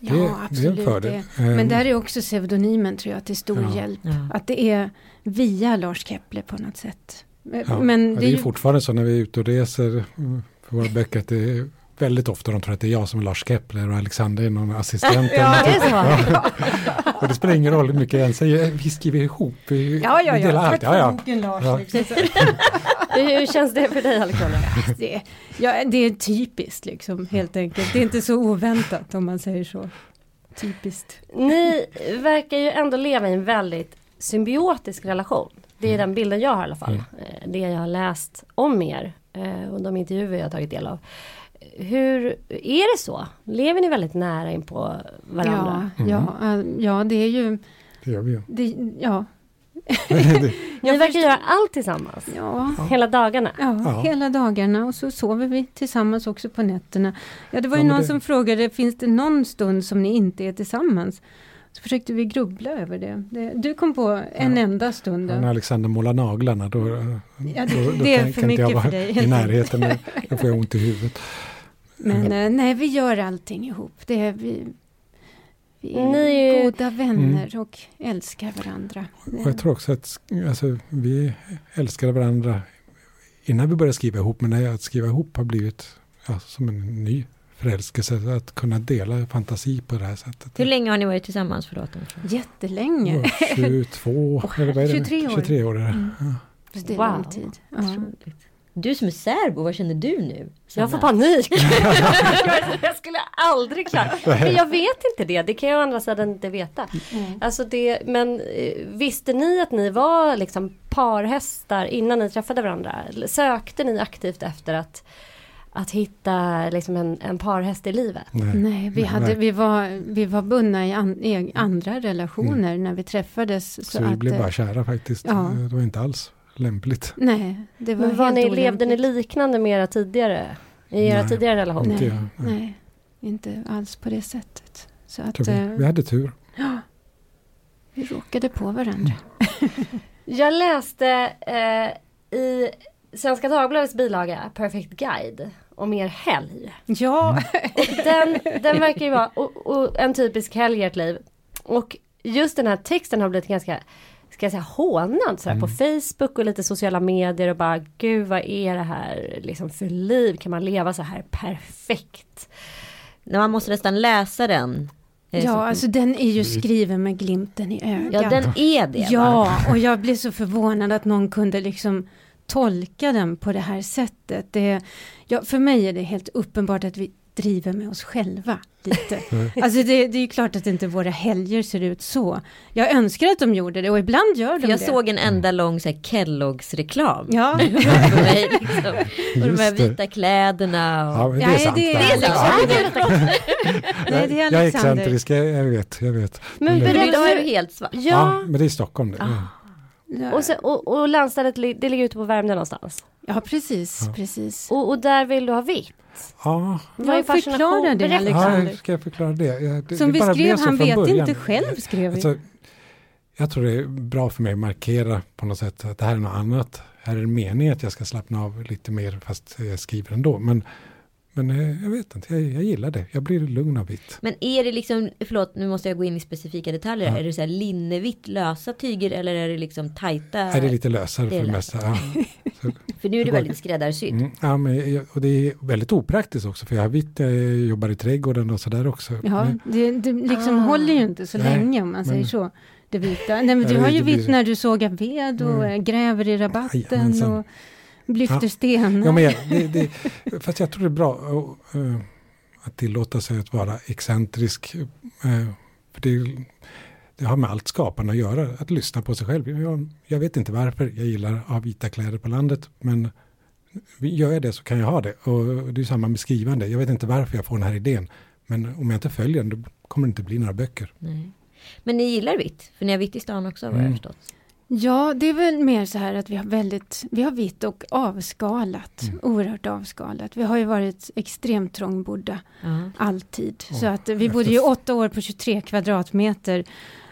Det, Ja, det absolut. det. Men Ehm, där är också pseudonymen tror jag till stor Ja. hjälp. Ja. Att det är via Lars Kepler på något sätt. ja, Men ja, det är ju fortfarande så när vi är ute och reser mm, för våra böcker att det är väldigt ofta de tror att det är jag som är Lars Kepler och Alexander är någon assistent. Ja, det är så. Ja. och det spelar ingen roll hur mycket jag än säger, vi skriver ihop, vi, Ja, ja, vi delar ja. allt. Ja, ja. boken Lars. Ja. liksom. [laughs] Hur känns det för dig Alexandra? Det, ja, det är typiskt liksom, helt enkelt. Det är inte så oväntat om man säger så. Typiskt. Ni verkar ju ändå leva i en väldigt symbiotisk relation. Det är den bilden jag har i alla fall. Mm. Eh, Det jag har läst om er och de intervjuer jag har tagit del av. Hur är det så? Lever ni väldigt nära in på varandra? Ja, ja, äh, ja, det är ju... Det gör vi ju. Det, ja, [laughs] Ni [laughs] verkar göra allt tillsammans. ja, Hela dagarna. ja, Ja. hela dagarna och så sover vi tillsammans också på nätterna. Ja, det var ju Ja, någon det- som frågade, finns det någon stund som ni inte är tillsammans? Så försökte vi grubbla över det. det du kom på en Ja. enda stund. När Då. Alexander målar naglarna då, Ja, då, det, då det är kan, för kan inte jag mycket för vara dig. i närheten. Då, då får jag ont i huvudet. Men eh, nej, vi gör allting ihop. Det är vi, vi är Ni goda vänner och älskar varandra. Och jag tror också att alltså, vi älskade varandra innan vi började skriva ihop. Men när att skriva ihop har blivit ja, som en ny förälskelse. Att kunna dela fantasi på det här sättet. Hur länge har ni varit tillsammans? Förlåt. Jättelänge. Ja, 22, eller vad är det? 23 år. 23 år är det. Mm. Ja. Det är Wow. lång tid. Ja. Otroligt. Du som är särbo, vad känner du nu? Jag får Sanna? panik. [laughs] jag skulle aldrig klara Men jag vet inte det. Det kan jag å andra sidan inte veta. Mm. Alltså det, men eh, visste ni att ni var liksom parhästar innan ni träffade varandra? Sökte ni aktivt efter att, att hitta liksom en, en parhäst i livet? Nej. Nej, vi, Nej, hade, nej. vi, var, vi var bundna i, an, i andra relationer när vi träffades. Så, Så vi att, blev eh, bara kära faktiskt. ja. Det var inte alls lämpligt. Nej, det var Men var helt ni, levde ni liknande med era tidigare? I era Nej. tidigare relationer? Inte Nej, jag, nej. inte alls på det sättet. Så att, vi, eh, vi hade tur. ja, vi råkade på varandra. [laughs] Jag läste eh, i Svenska Dagbladets bilaga Perfect Guide om er helg. Ja, [laughs] Och den, den verkar ju vara och, och en typisk helg i ert liv. Och just den här texten har blivit ganska ska jag säga hånad sådär, på Facebook och lite sociala medier och bara gud vad är det här liksom för liv? Kan man leva så här perfekt? När man måste nästan läsa den. Eh, så- Ja, alltså den är ju skriven med glimten i ögat. ja den är det. va? Ja, och jag blev så förvånad att någon kunde liksom tolka den på det här sättet. Det, ja, för mig är det helt uppenbart att vi driver med oss själva lite. [laughs] Alltså det, det är ju klart att inte våra helger ser ut så. Jag önskar att de gjorde det och ibland gör de jag det. såg en enda lång så här, Kelloggs reklam. Ja, [laughs] för mig, liksom. [laughs] Och de här det. vita kläderna. Och... Ja, det är Nej, sant. det är Alexander. Nej, det är Jag är excentrisk, jag, jag vet, jag vet. Men det- Men berätta- idag är du helt svart. ja. Ja, men det är i Stockholm det. Ah. Ja, och, sen, och, och landstället det ligger ute på Värmdö någonstans. ja precis, Ja. precis. Och, och där vill du ha vitt. Ja, Vad är förklara fascination? det, Berätta. Alexander. ja, ska jag förklara det? Det Som det vi bara skrev, han vet början. inte själv skrev vi. Alltså, jag tror det är bra för mig att markera på något sätt att det här är något annat. Här är det meningen att jag ska slappna av lite mer fast jag skriver ändå. Men, men eh, jag vet inte, jag, jag gillar det. Jag blir lugn av vitt. Men är det liksom, förlåt nu måste jag gå in i specifika detaljer. Ja. Är det så här linnevitt lösa tyger eller är det liksom tajta? Är det lite lösare det för det mesta. Ja. [laughs] För nu är det väldigt skräddarsytt. Mm, ja, men, och det är väldigt opraktiskt också för jag har vitt, jag jobbar i trädgården och sådär också. Ja, Men, det, det liksom Ah. håller ju inte så Nej, länge om man säger men- så. Det vita. Nej men du Ja, har ju vitt när du sågar ved och Mm. eh, gräver i rabatten Jajamensan. och lyfter Ja. stenar. ja, men jag, det, det, fast jag tror det är bra att, eh, att tillåta sig att vara excentrisk. eh, för det, det har med allt skapande att göra, att lyssna på sig själv. Jag, jag vet inte varför jag gillar att ha vita kläder på landet, men gör jag det så kan jag ha det. Och det är samma med skrivande. Jag vet inte varför jag får den här idén, men om jag inte följer den, då kommer det inte bli några böcker. Nej. Men ni gillar vitt? För ni har vitt i stan också vad jag har Mm. förstått. Ja, det är väl mer så här att vi har väldigt, vi har vitt och avskalat, Mm. oerhört avskalat. Vi har ju varit extremt trångbodda, Ja. alltid. Ja, så att vi efter- bodde ju åtta år på 23 kvadratmeter.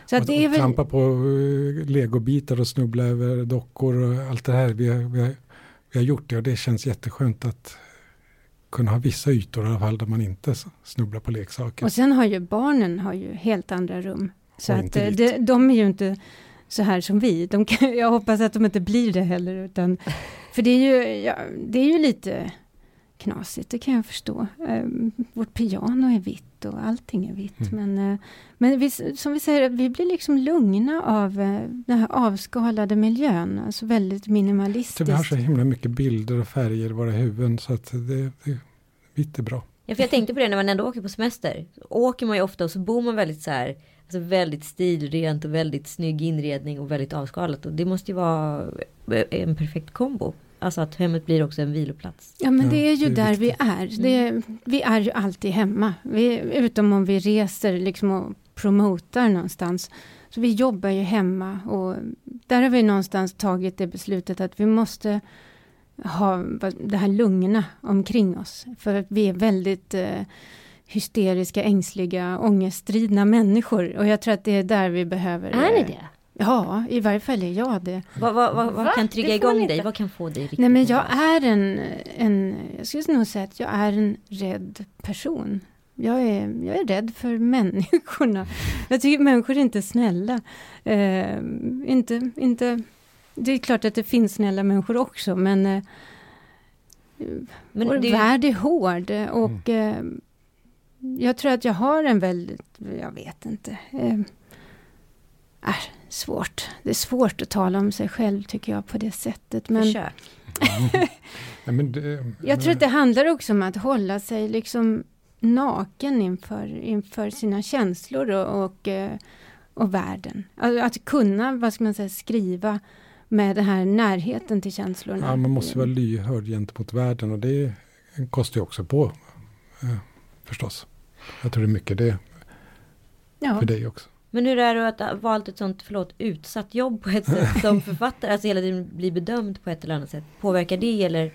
Så att och, det är och väl, Trampa på uh, legobitar och snubbla över dockor och allt det här. Vi har, vi, har, vi har gjort det och det känns jätteskönt att kunna ha vissa ytor i alla fall där man inte snubblar på leksaker. och sen har ju barnen har ju helt andra rum. Så Och att eh, vitt. de, de är ju inte så här som vi. De kan, [laughs] jag hoppas att de inte blir det heller. Utan, för det är, ju, ja, det är ju lite knasigt, det kan jag förstå. Eh, vårt piano är vitt och allting är vitt. Mm. Men, eh, men vi, som vi säger, vi blir liksom lugna av eh, den här avskalade miljön. Alltså väldigt minimalistiskt. vi har så himla mycket bilder och färger i våra huvuden så att det, det, vitt är bra. Ja, för jag tänkte på det när man ändå åker på semester. Åker man ju ofta och så bor man väldigt så här, alltså väldigt stilrent och väldigt snygg inredning och väldigt avskalat. Och det måste ju vara en perfekt kombo. Alltså att hemmet blir också en viloplats. Ja men det är ju det är där vi viktigt. är. Det är. Vi är ju alltid hemma. Vi, utom om vi reser liksom och promotar någonstans. Så vi jobbar ju hemma och där har vi någonstans tagit det beslutet att vi måste ha det här lugna omkring oss. För att vi är väldigt eh, hysteriska, ängsliga, ångeststridna människor. Och jag tror att det är där vi behöver... Är ni eh, det? Ja, i varje fall är jag det. Vad, vad, vad, vad Va? kan trigga man igång dig? Vad kan få dig riktigt Nej men jag är en, en, jag skulle nog säga att jag är en rädd person. Jag är, jag är rädd för [laughs] människorna. Jag tycker människor är inte snälla. Eh, inte, inte, det är klart att det finns snälla människor också men, eh, Men vår det, värld är hård och eh, jag tror att jag har en väldigt, jag vet inte, eh, är svårt. Det är svårt att tala om sig själv tycker jag på det sättet. Men, Försök. [laughs] Jag tror att det handlar också om att hålla sig liksom naken inför, inför sina känslor och, och, eh, och världen. Att, att kunna, vad ska man säga, skriva med den här närheten till känslorna. ja, man måste vara lyhörd gentemot världen och det kostar ju också på eh, förstås. Jag tror det är mycket det ja. för dig också. Men hur är det att ha valt ett sånt, förlåt, utsatt jobb på ett sätt som [laughs] författare? Alltså hela tiden bli bedömd på ett eller annat sätt. Påverkar det eller?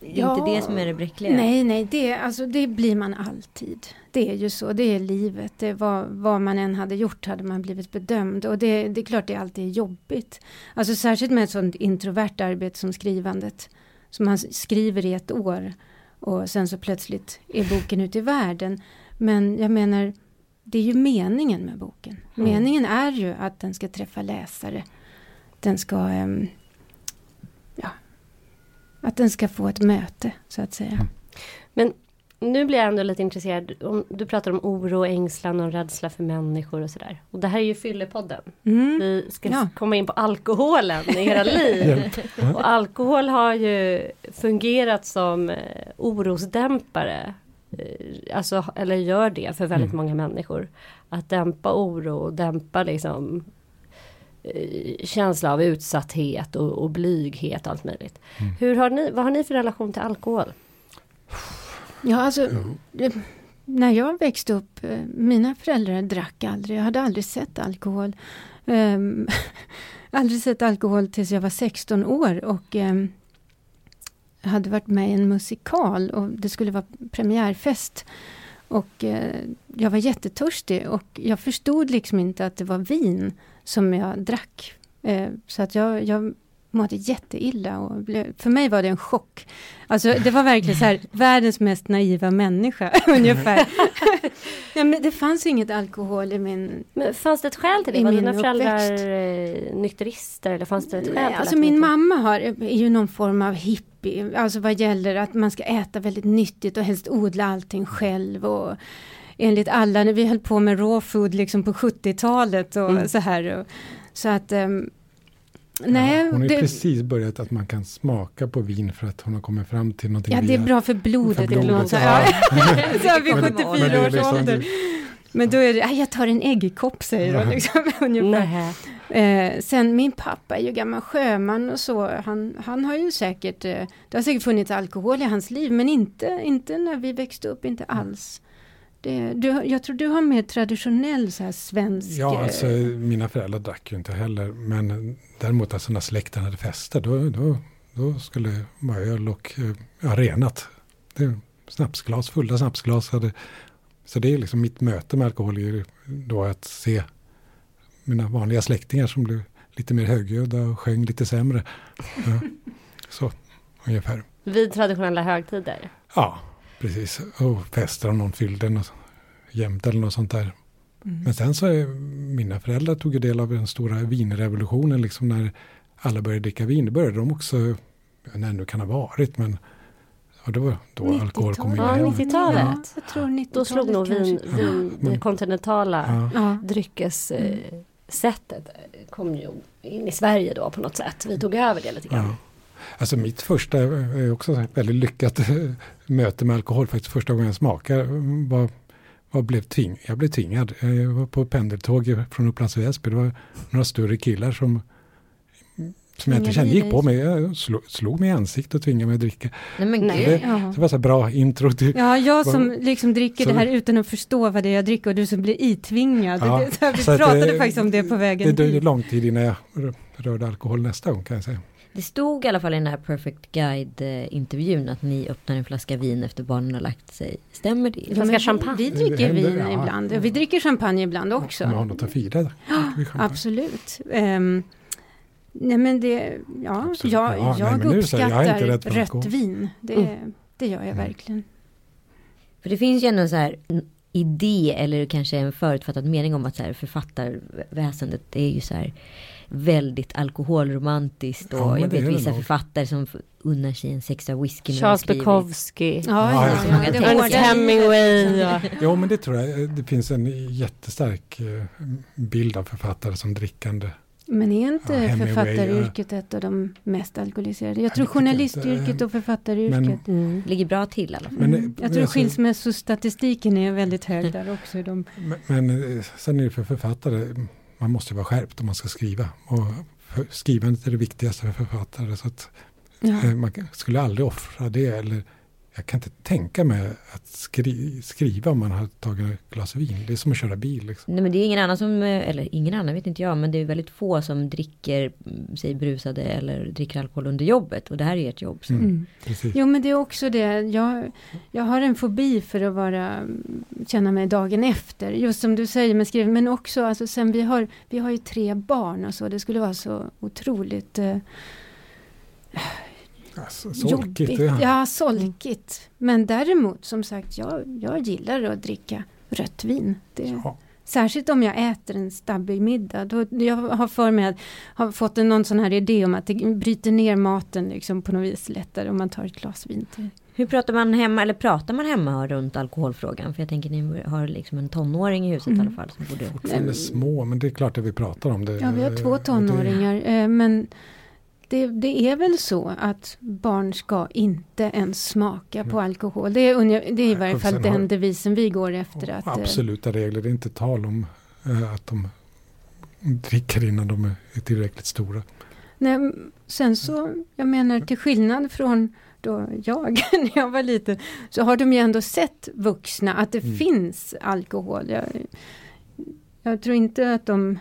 Det är Ja. inte det som är det bräckliga? Nej, nej, det, alltså, det blir man alltid. Det är ju så, det är livet. Det var, vad man än hade gjort hade man blivit bedömd. Och det, det är klart det alltid är jobbigt. Alltså särskilt med ett sånt introvert arbete som skrivandet. Som man skriver i ett år. Och sen så plötsligt är boken ute i världen. Men jag menar, det är ju meningen med boken. Mm. Meningen är ju att den ska träffa läsare. den ska ehm, ja, att den ska få ett möte så att säga. Men nu blir jag ändå lite intresserad. Om, du pratar om oro, ängslan och rädsla för människor och sådär. Och det här är ju Fyllepodden. Mm. Vi ska Ja. komma in på alkoholen i era [laughs] liv. Och alkohol har ju fungerat som eh, orosdämpare. Eh, Alltså, eller gör det för väldigt Mm. många människor. Att dämpa oro och dämpa liksom eh, känsla av utsatthet och, och blyghet och allt möjligt. Mm. Hur har ni, vad har ni för relation till alkohol? Ja, alltså när jag växte upp, eh, mina föräldrar drack aldrig, jag hade aldrig sett alkohol. Um, [laughs] aldrig sett alkohol tills jag var 16 år och jag hade varit med i en musikal och det skulle vara premiärfest. Och eh, jag var jättetörstig och jag förstod liksom inte att det var vin som jag drack. Eh, så att jag, jag mådde jätteilla och blev, för mig var det en chock. Alltså det var verkligen så här, världens mest naiva människa [laughs] ungefär. [laughs] ja, men det fanns inget alkohol i min... Men fanns det ett skäl till det? I Var min dina föräldrar eh, nykterister eller fanns det ett skäl Nej, alltså min inte- mamma har, är ju någon form av hippie, alltså vad gäller att man ska äta väldigt nyttigt och helst odla allting själv och enligt alla, när vi höll på med raw food liksom på 70-talet och Mm. så här. Och, så att, ehm, nej. Ja, hon har ju det, precis börjat att man kan smaka på vin för att hon har kommit fram till någonting ja, det är bra för blodet. för blodet. ibland. Så, Ja. ja. [laughs] [laughs] så vid Men- 74 Men det är års liksom- ålder. Men då är det, "Aj, jag tar en äggkopp säger hon liksom, [laughs] ungefär. Nej. Eh, sen min pappa är ju gammal sjöman och så. Han, han har ju säkert, eh, det har säkert funnits alkohol i hans liv men inte, inte när vi växte upp, inte alls. Det, du, jag tror du har mer traditionell så här svensk... Ja, eh, alltså mina föräldrar drack ju inte heller. Men däremot alltså när släkten hade fester, då, då, då skulle det vara öl och eh, ja, renat. Det, snapsglas, fulla snapsglas. Hade, så det är liksom mitt möte med alkohol då att se mina vanliga släktingar som blev lite mer högljudda och sjöng lite sämre. Ja, så ungefär. Vid traditionella högtider. Ja, precis. Och fester om någon fyllde något jämt eller något sånt där. mm. Men sen så är mina föräldrar tog ju del av den stora vinrevolutionen liksom när alla började dricka vin. Det började de också, när det nu kan ha varit, men ja, det var då alkohol kom in. Ja, igen. 90-talet. Ja, jag tror 90-talet Då slog nog vin, vin Ja, det kontinentala Ja, dryckessättet eh, kom ju in i Sverige då på något sätt. Vi tog över det lite grann. ja. Alltså mitt första, är också väldigt lyckat möte med alkohol, faktiskt första gången jag smakade, var, var blev tving, jag blev tvingad. Jag var på pendeltåg från Upplands Väsby, det var några större killar som som jag inte kände gick på mig, jag slog, slog mig i ansiktet och tvingade mig att dricka. Nej men Nej. Det, Ja. det var så bra intro till Ja, jag Vad- som liksom dricker Så- det här utan att förstå vad det är jag dricker och du som blir itvingad. Ja, Det, så här, vi pratade eh, faktiskt om det på vägen Det dröjde lång tid innan jag rö- rörde alkohol nästa gång kan jag säga. Det stod i alla fall i den här Perfect Guide-intervjun att ni öppnar en flaska vin efter barnen har lagt sig. Stämmer det? En flaska champagne. Vi dricker händer, vin ja. ibland. Vi dricker champagne ibland också. Om jag har något att fira. champagne. Absolut. Ehm, nej men det, ja, Absolut. jag, Ja, nej, jag jag inte uppskattar för rött vin. Det, Mm. det gör jag Mm. verkligen. För det finns ju ändå en så här idé eller kanske en förutfattad mening om att så här författarväsendet det är ju så här väldigt alkoholromantiskt och Ja, jag vet vissa nog. författare som unnar sig en sexa whisky Charles. Bukowski. Ja, Ja, Ernest. Hemingway. Ja. Jo men det tror jag. Det finns en jättestark eh, bild av författare som drickande. Men är inte Ja, författaryrket ett av de mest alkoholiserade? Jag tror journalistyrket och författaryrket. Men- Mm. Ligger bra till i alla fall. Men, Mm. Jag tror alltså- skilsmässostatistiken är väldigt hög där också. De, Men, men eh, sen är det för författare, man måste vara skärpt om man ska skriva. Och skrivandet är det viktigaste för författare. Så att, ja. eh, man skulle aldrig offra det. Eller, jag kan inte tänka mig att skri, skriva om man har tagit ett glas vin. Det är som att köra bil. Liksom. Nej men det är ingen annan som, eh, eller ingen annan vet inte jag, men det är väldigt få som dricker mm, sig brusade eller dricker alkohol under jobbet. Och det här är ert jobb. Så. Mm. Mm. Jo men det är också det. Jag, jag har en fobi för att vara, känna mig dagen efter. Just som du säger med skriven. Men också alltså sen vi har, vi har ju tre barn och så. Det skulle vara så otroligt eh, Alltså, solkigt. jobbigt. Ja. Ja, solkigt. Men däremot som sagt, jag, jag gillar att dricka rött vin. Det, Ja. Särskilt om jag äter en stabbig middag. Då, jag har för mig att har fått en, någon sån här idé om att det bryter ner maten liksom på något vis lättare om man tar ett glas vin till. Hur pratar man hemma, eller pratar man hemma runt alkoholfrågan? För jag tänker ni har liksom en tonåring i huset Mm. i alla fall. Som borde... Fortfarande små, men det är klart att vi pratar om det. Ja, vi har två Och det- tonåringar. eh, Men det, det är väl så att barn ska inte ens smaka på alkohol. Det är, det är i varje fall den har- devisen vi går efter. Att, eh, Absoluta regler, det är inte tal om eh, att de dricker innan de är tillräckligt stora. Nej, sen så, jag menar till skillnad från då jag, [laughs] när jag var liten, så har de ju ändå sett vuxna, att det Mm. finns alkohol. Jag, jag tror inte att de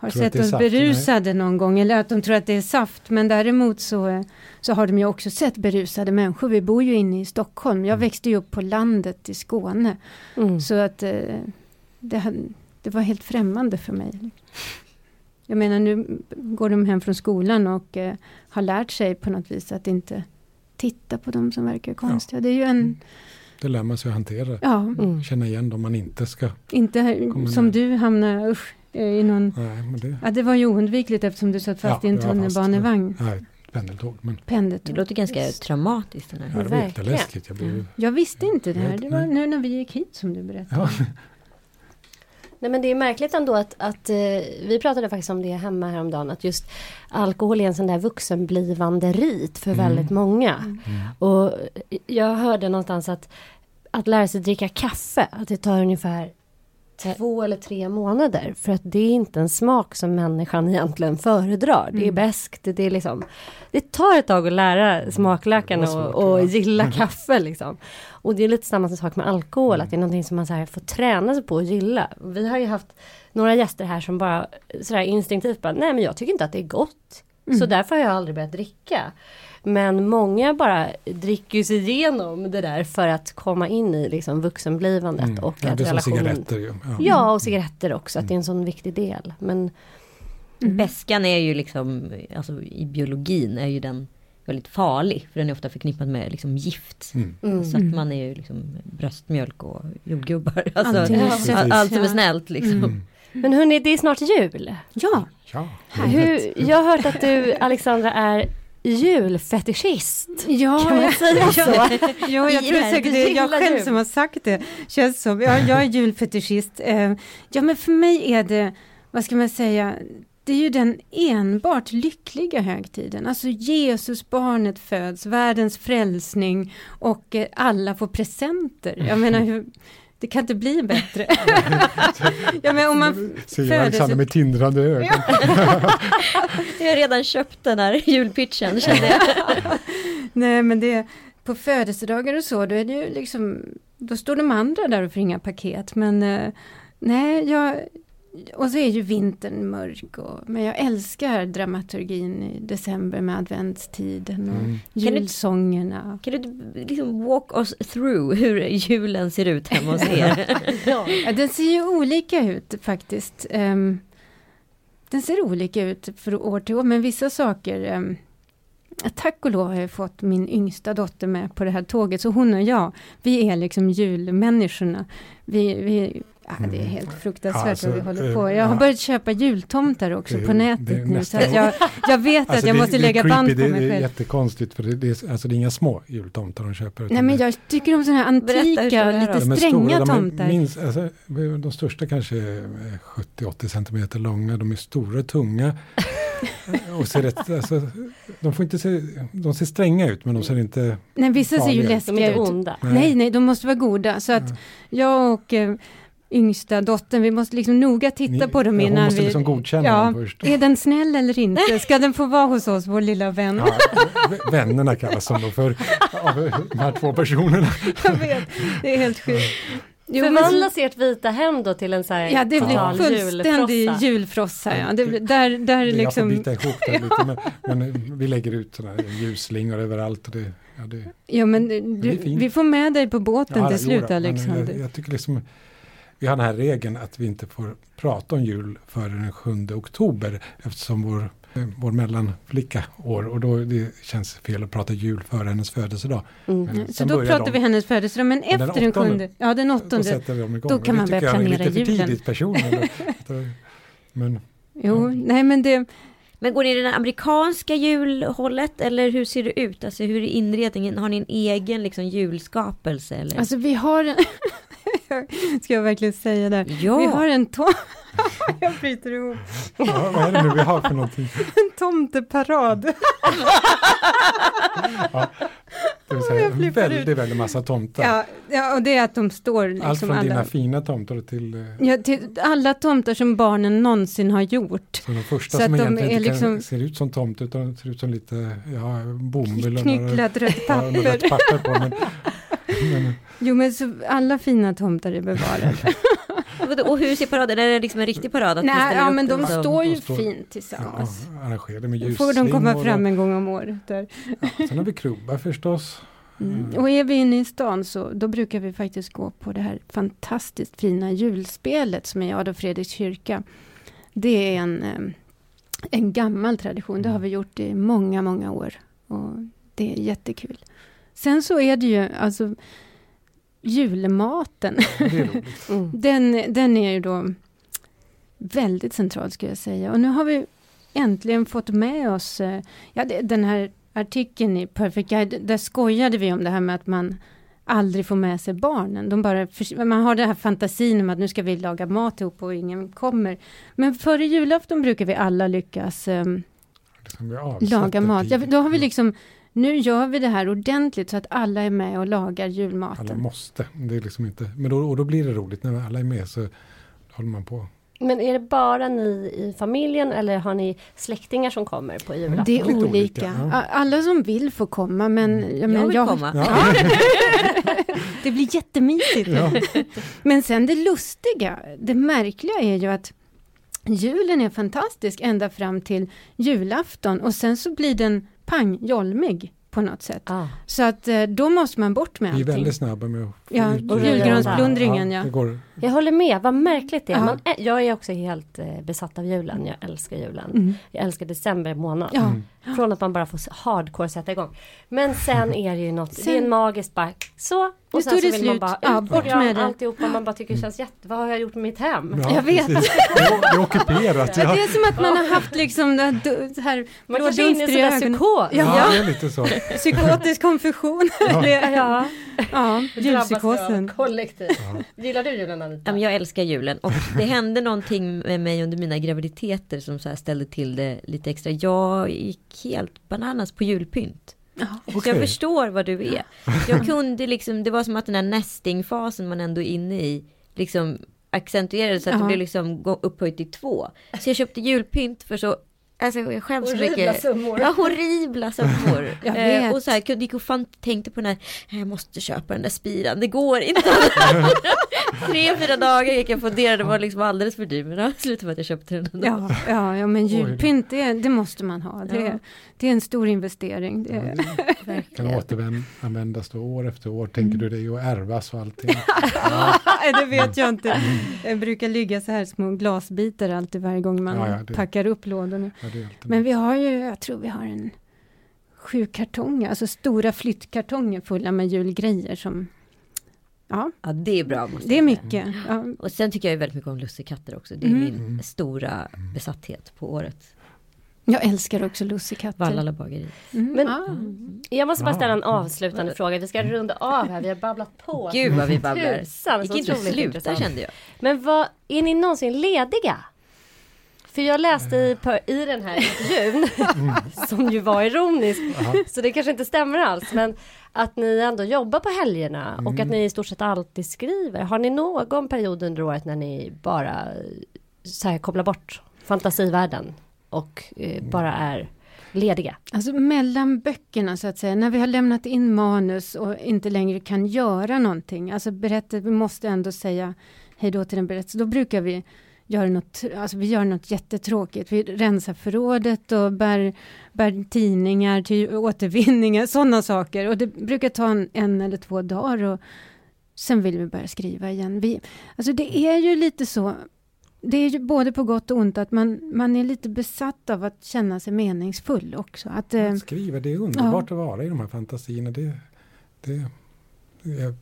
har sett oss saft, nej. berusade någon gång, eller att de tror att det är saft, men däremot så, så har de ju också sett berusade människor. Vi bor ju inne i Stockholm, jag Mm. växte ju upp på landet i Skåne, Mm. så att eh, det, det var helt främmande för mig. Jag menar nu går de hem från skolan och eh, har lärt sig på något vis att inte titta på dem som verkar konstiga. Det är ju en, Det lär man sig att hantera. ja, Mm. Känna igen dem man inte ska. inte som ner. du hamnar usch, i någon... Nej, men det, Ja, det var ju oundvikligt eftersom du satt fast Ja, i en tunnelbanevagn. nej, pendeltåg. Men Det Pendeltåg. låter ganska traumatiskt. Den ja, här. det var jätteläskigt. Jag blev, Jag visste inte det här. Det var nu när vi gick hit som du berättade. ja, Nej men det är märkligt ändå att, att eh, vi pratade faktiskt om det hemma häromdagen att just alkohol är en sån där vuxenblivande rit för Mm. väldigt många. mm. Och jag hörde någonstans att att lära sig dricka kaffe, att det tar ungefär två eller tre månader. För att det är inte en smak som människan egentligen föredrar. Det är Mm. beskt, det är liksom... Det tar ett tag att lära smaklökarna och, och gilla kaffe liksom. Och det är lite samma sak med alkohol, Mm. att det är någonting som man så här får träna sig på att gilla. Vi har ju haft några gäster här som bara sådär instinktivt bara, nej men jag tycker inte att det är gott. Så Mm. därför har jag aldrig börjat dricka. Men många bara dricker sig igenom det där för att komma in i liksom vuxenblivandet Mm. och ja, att det är som cigaretter ju. Ja. Ja, och cigaretter också, att det är en sån viktig del. Men Mm. Bäskan är ju liksom, alltså i biologin är ju den väldigt farlig. För den är ofta förknippad med liksom gift. Mm. mm. Så att man är ju liksom bröstmjölk och jordgubbar. Alltså, allt, allt som är snällt liksom. Men hörni, det är snart jul. Ja, Ja, Hur, jag har hört att du, Alexandra, är julfetischist. ja, Kan man säga så? Ja, jag tror säkert det är jag själv jul. som har sagt det. Känns som, ja, jag är julfetischist. Eh, Ja, men för mig är det, vad ska man säga, det är ju den enbart lyckliga högtiden. Alltså Jesus, barnet föds, världens frälsning och eh, alla får presenter. Jag menar, hur, det kan inte bli bättre. [laughs] ja, men om man födelse- Alexander med tindrande ögon. [laughs] Jag har redan köpt den här julpitchen kände jag. [laughs] Nej men det på födelsedagar och så, då är det ju liksom, då står de andra där och får inga paket. Men eh, nej, jag, och så är ju vintern mörk. Och, men jag älskar dramaturgin i december med adventstiden och Mm. du- julsångerna. Kan du liksom walk us through hur julen ser ut hemma hos er? [laughs] Ja. Den ser ju olika ut faktiskt. Ehm, den ser olika ut från år till år, men vissa saker ehm, Tack och lov har jag fått min yngsta dotter med på det här tåget, så hon och jag, vi är liksom julmänniskorna. Vi, vi, ja, det är Mm. helt fruktansvärt Alltså, vad vi håller eh, på. Jag har ja. börjat köpa jultomtar också Det- på nätet nu, så att jag, jag vet att Alltså, jag det- måste det lägga creepy, band på det, mig Det är själv. jättekonstigt för det, det, är, alltså, det är inga små jultomtar de köper. Nej men det- jag tycker om sådana här antika, lite ut? de stränga stora, de är tomtar. minst, alltså, de största kanske är 70-80 centimeter långa. De är stora, tunga. [laughs] och ser rätt, alltså, de, får inte se, de ser stränga ut men de ser inte... Nej, vissa ser ju farliga. De är läskiga ut. onda. Nej, nej, de måste vara goda. Så att Ja. jag och eh, yngsta dottern, vi måste liksom noga titta Ni- på dem innan måste vi... liksom godkänna ja, dem först. är den snäll eller inte? Ska den få vara hos oss, vår lilla vän? Ja, vännerna kallas de då för av de här två personerna. Jag vet, det är helt sjukt. Jo, men- Förvandlas ert vita hem då till en så här Ja, det blir fullständig julfrossa? julfrossa. Ja. Det, blir- där, där Jag får liksom... bita ihop det lite men, men vi lägger ut sådana här ljusslingor överallt. Och det, ja, det, Ja, men Det är du, fint. vi får med dig på båten Ja, till slut, men Alexander. Jag, jag tycker liksom, vi har den här regeln att vi inte får prata om jul före den 7 oktober eftersom vår eh, vår mellanflicka år och då det känns fel att prata jul före hennes födelsedag. Mm. Så då pratar de- vi hennes födelsedag, men den efter den åttonde. sjunde, ja den Då åttonde, sätter de igång. då kan det man tycker börja jag är planera lite för julen. tidigt personligen. [laughs] Då- Men jo, nej men det, Men går ni i det amerikanska julhållet eller hur ser det ut? Alltså hur är inredningen? Har ni en egen liksom julskapelse? Eller? alltså vi har en, [laughs] ska jag verkligen säga det, ja, vi har en tom, [laughs] jag bryter ihop, ja, vad är det nu vi har för någonting? en tomteparad. [laughs] Det vill säga, ut. väldigt, väldigt massa tomtar. Ja, ja, och det är att de står liksom Allt från alla, dina fina tomtar till eh, ja, till alla tomtar som barnen någonsin har gjort. så de första Så som att de egentligen är inte kan, liksom- ser ut som tomte utan ser ut som lite ja, bomull Knycklat rött ja, papper. rött papper på. Men, [laughs] men, [laughs] Jo men så alla fina tomtar är bevarade. Och hur ser paraden? Är det liksom en riktig parad? Att Nej, ja men de står ju de står- fint ja, tillsammans. arrangerade med ljusslingor. får de komma fram en gång om året. Där. Ja, sen har vi klubbar förstås. Mm. Och är vi inne i stan så då brukar vi faktiskt gå på det här fantastiskt fina julspelet som är i Adolf Fredriks kyrka. Det är en, eh, en gammal tradition, det har vi gjort i många, många år. Och det är jättekul. Sen så är det ju alltså julmaten. Mm. Den, den är ju då väldigt central skulle jag säga. Och nu har vi äntligen fått med oss, eh, ja, den här artikeln i Perfect Guide, där skojade vi om det här med att man aldrig får med sig barnen. De bara, man har den här fantasin om att nu ska vi laga mat ihop och ingen kommer. Men före julafton brukar vi alla lyckas vi avsätter laga mat. Ja, då har vi liksom, nu gör vi det här ordentligt så att alla är med och lagar Alla julmaten. måste. Det är liksom inte, men då, och då blir det roligt när alla är med så håller man på. Men är det bara ni i familjen eller har ni släktingar som kommer på julafton? Det är olika. olika, ja. Alla som vill får komma men, jag, Jag men vill jag, komma. Ja. [laughs] det blir jättemysigt. Ja. Men sen det lustiga, det märkliga är ju att julen är fantastisk ända fram till julafton och sen så blir den pang jolmig på något sätt. Ah. Så att eh, då måste man bort med Vi är allting. väldigt snabba med att få Ja, ut och julen. julgransplundringen ja. Går, Jag håller med, vad märkligt det är. Ja. Man är. Jag är också helt eh, besatt av julen, jag älskar julen. Mm. Jag älskar december månad. Ja, Mm. Från att man bara får hardcore sätta igång. Men sen är det ju något, det är Sen- en magisk bara så. Nu Och sen så vill man slut. bara Ja, ut bort program, med det. alltihopa. Man bara tycker det känns jätte, vad har jag gjort med mitt hem? ja, Jag vet. precis. Det är, [laughs] ockuperat. det Ja. är som att man har haft liksom det här, du- så här Man kanske är inne i ögonen. psykos. Ja. Ja, det är lite så. Psykotisk konfession. [laughs] Ja. Ja, ja, julpsykosen. kollektivt. Ja. Gillar du julen Anita? Ja, men jag älskar julen och det hände någonting med mig under mina graviditeter som så här ställde till det lite extra. Jag gick helt bananas på julpynt. Så jag Okej. förstår vad du är. Jag kunde liksom, det var som att den här nestingfasen man ändå är inne i, liksom accentuerades så att Ja. det blev liksom upphöjt till två. Så jag köpte julpynt för så, alltså jag skäms så Horribla mycket. summor. Ja, horribla summor. [laughs] Jag Eh, och så här, kunde- gick och fan, tänkte på den här, jag måste köpa den där spiran, det går inte. [laughs] Tre, fyra dagar gick jag och funderade, det var liksom alldeles för dyr. Men det slutade med att jag köpte den ändå. Ja, ja, ja, men julpynt det, det måste man ha. Det, Ja. Det är en stor investering. Det, Ja, det [laughs] kan återanvändas då år efter år. Tänker du det och ärvas och allting. [laughs] Nej, det vet jag inte. Det brukar ligga så här små glasbitar alltid varje gång man Ja, ja, det- packar upp lådorna. Ja, Men vi har ju, jag tror vi har en sju kartonger, alltså stora flyttkartonger fulla med julgrejer som, ja, Ja, det är bra. det är mycket. Ja, Och sen tycker jag väldigt mycket om lussekatter också. Det är Mm. min Mm. stora besatthet på året. Jag älskar också lussekatter. Vallala bageri. Mm, Men- ah. Jag måste bara ställa en avslutande fråga. Vi ska runda av här. Vi har babblat på. Gud vad vi babblar. Tusan, gick inte att sluta intressant. kände jag. Men vad, är ni någonsin lediga? För jag läste i, i den här intervjun, [laughs] som ju var ironisk, så det kanske inte stämmer alls, men att ni ändå jobbar på helgerna och Mm. att ni i stort sett alltid skriver. Har ni någon period under året när ni bara eh, så här, kopplar bort fantasivärlden och eh, bara är lediga? Alltså mellan böckerna så att säga, när vi har lämnat in manus och inte längre kan göra någonting, alltså berätta, vi måste ändå säga hej då till den berättelsen, då brukar vi göra något, alltså vi gör något jättetråkigt, vi rensar förrådet och bär, bär tidningar till återvinningar, sådana saker, och det brukar ta en, en eller två dagar och sen vill vi börja skriva igen. Vi, alltså det är ju lite så, det är ju både på gott och ont att man, man är lite besatt av att känna sig meningsfull också. Att, eh, Att skriva, det är underbart att vara i de här fantasierna. Det, det, jag,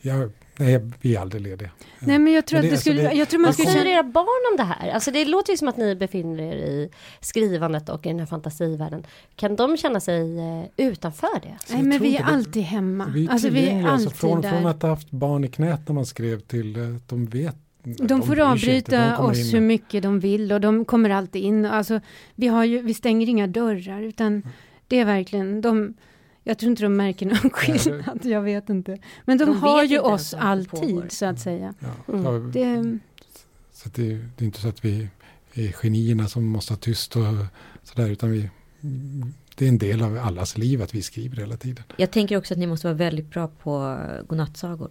jag, nej, vi är aldrig lediga. nej men jag tror Men att det- det skulle, alltså det- jag tror man Vad skulle säger känna, era barn om det här? Alltså det låter ju som att ni befinner er i skrivandet och i den här fantasivärlden. Kan de känna sig eh, utanför det? Så nej jag men vi är det- alltid hemma. Vi är alltså vi är tillgängliga, alltid alltså från, där. från att ha haft barn i knät när man skrev till eh, att de vet. De får inte, de avbryta kommer oss in. hur mycket de vill och de kommer alltid in. Alltså, vi, har ju, vi stänger inga dörrar utan det är verkligen de jag tror inte de märker någon skillnad, jag vet inte. Men de, De har ju inte oss alltid så att säga. Ja, Mm. ja, Det, Så att det, det är inte så att vi är genierna som måste ha tyst och sådär, utan vi, det är en del av allas liv att vi skriver hela tiden. Jag tänker också att ni måste vara väldigt bra på godnattsagor.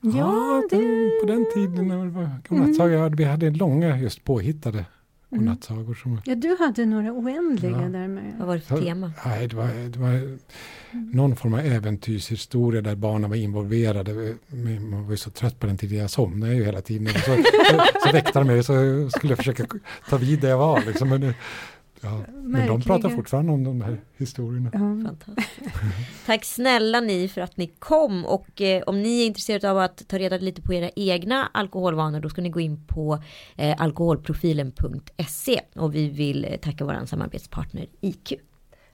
Ja, det, på den tiden när det var godnattsagor, ja, vi hade långa just påhittade mm. godnattsagor. Som, ja, du hade några oändliga Ja. där Vad med. var det för tema? nej, det, var, det var någon form av äventyrshistoria där barnen var involverade. Man var ju så trött på den tiden, jag somnade ju hela tiden. Så, så, så väckte de mig så skulle jag försöka ta vid där jag var. Liksom. Men, det- ja, men de pratar fortfarande om de här historierna. Ja. Fantastiskt. Tack snälla ni för att ni kom och eh, om ni är intresserade av att ta reda lite på era egna alkoholvanor då ska ni gå in på eh, alkoholprofilen.se och vi vill eh, tacka våran samarbetspartner IQ.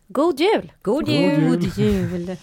God jul! God jul. God jul!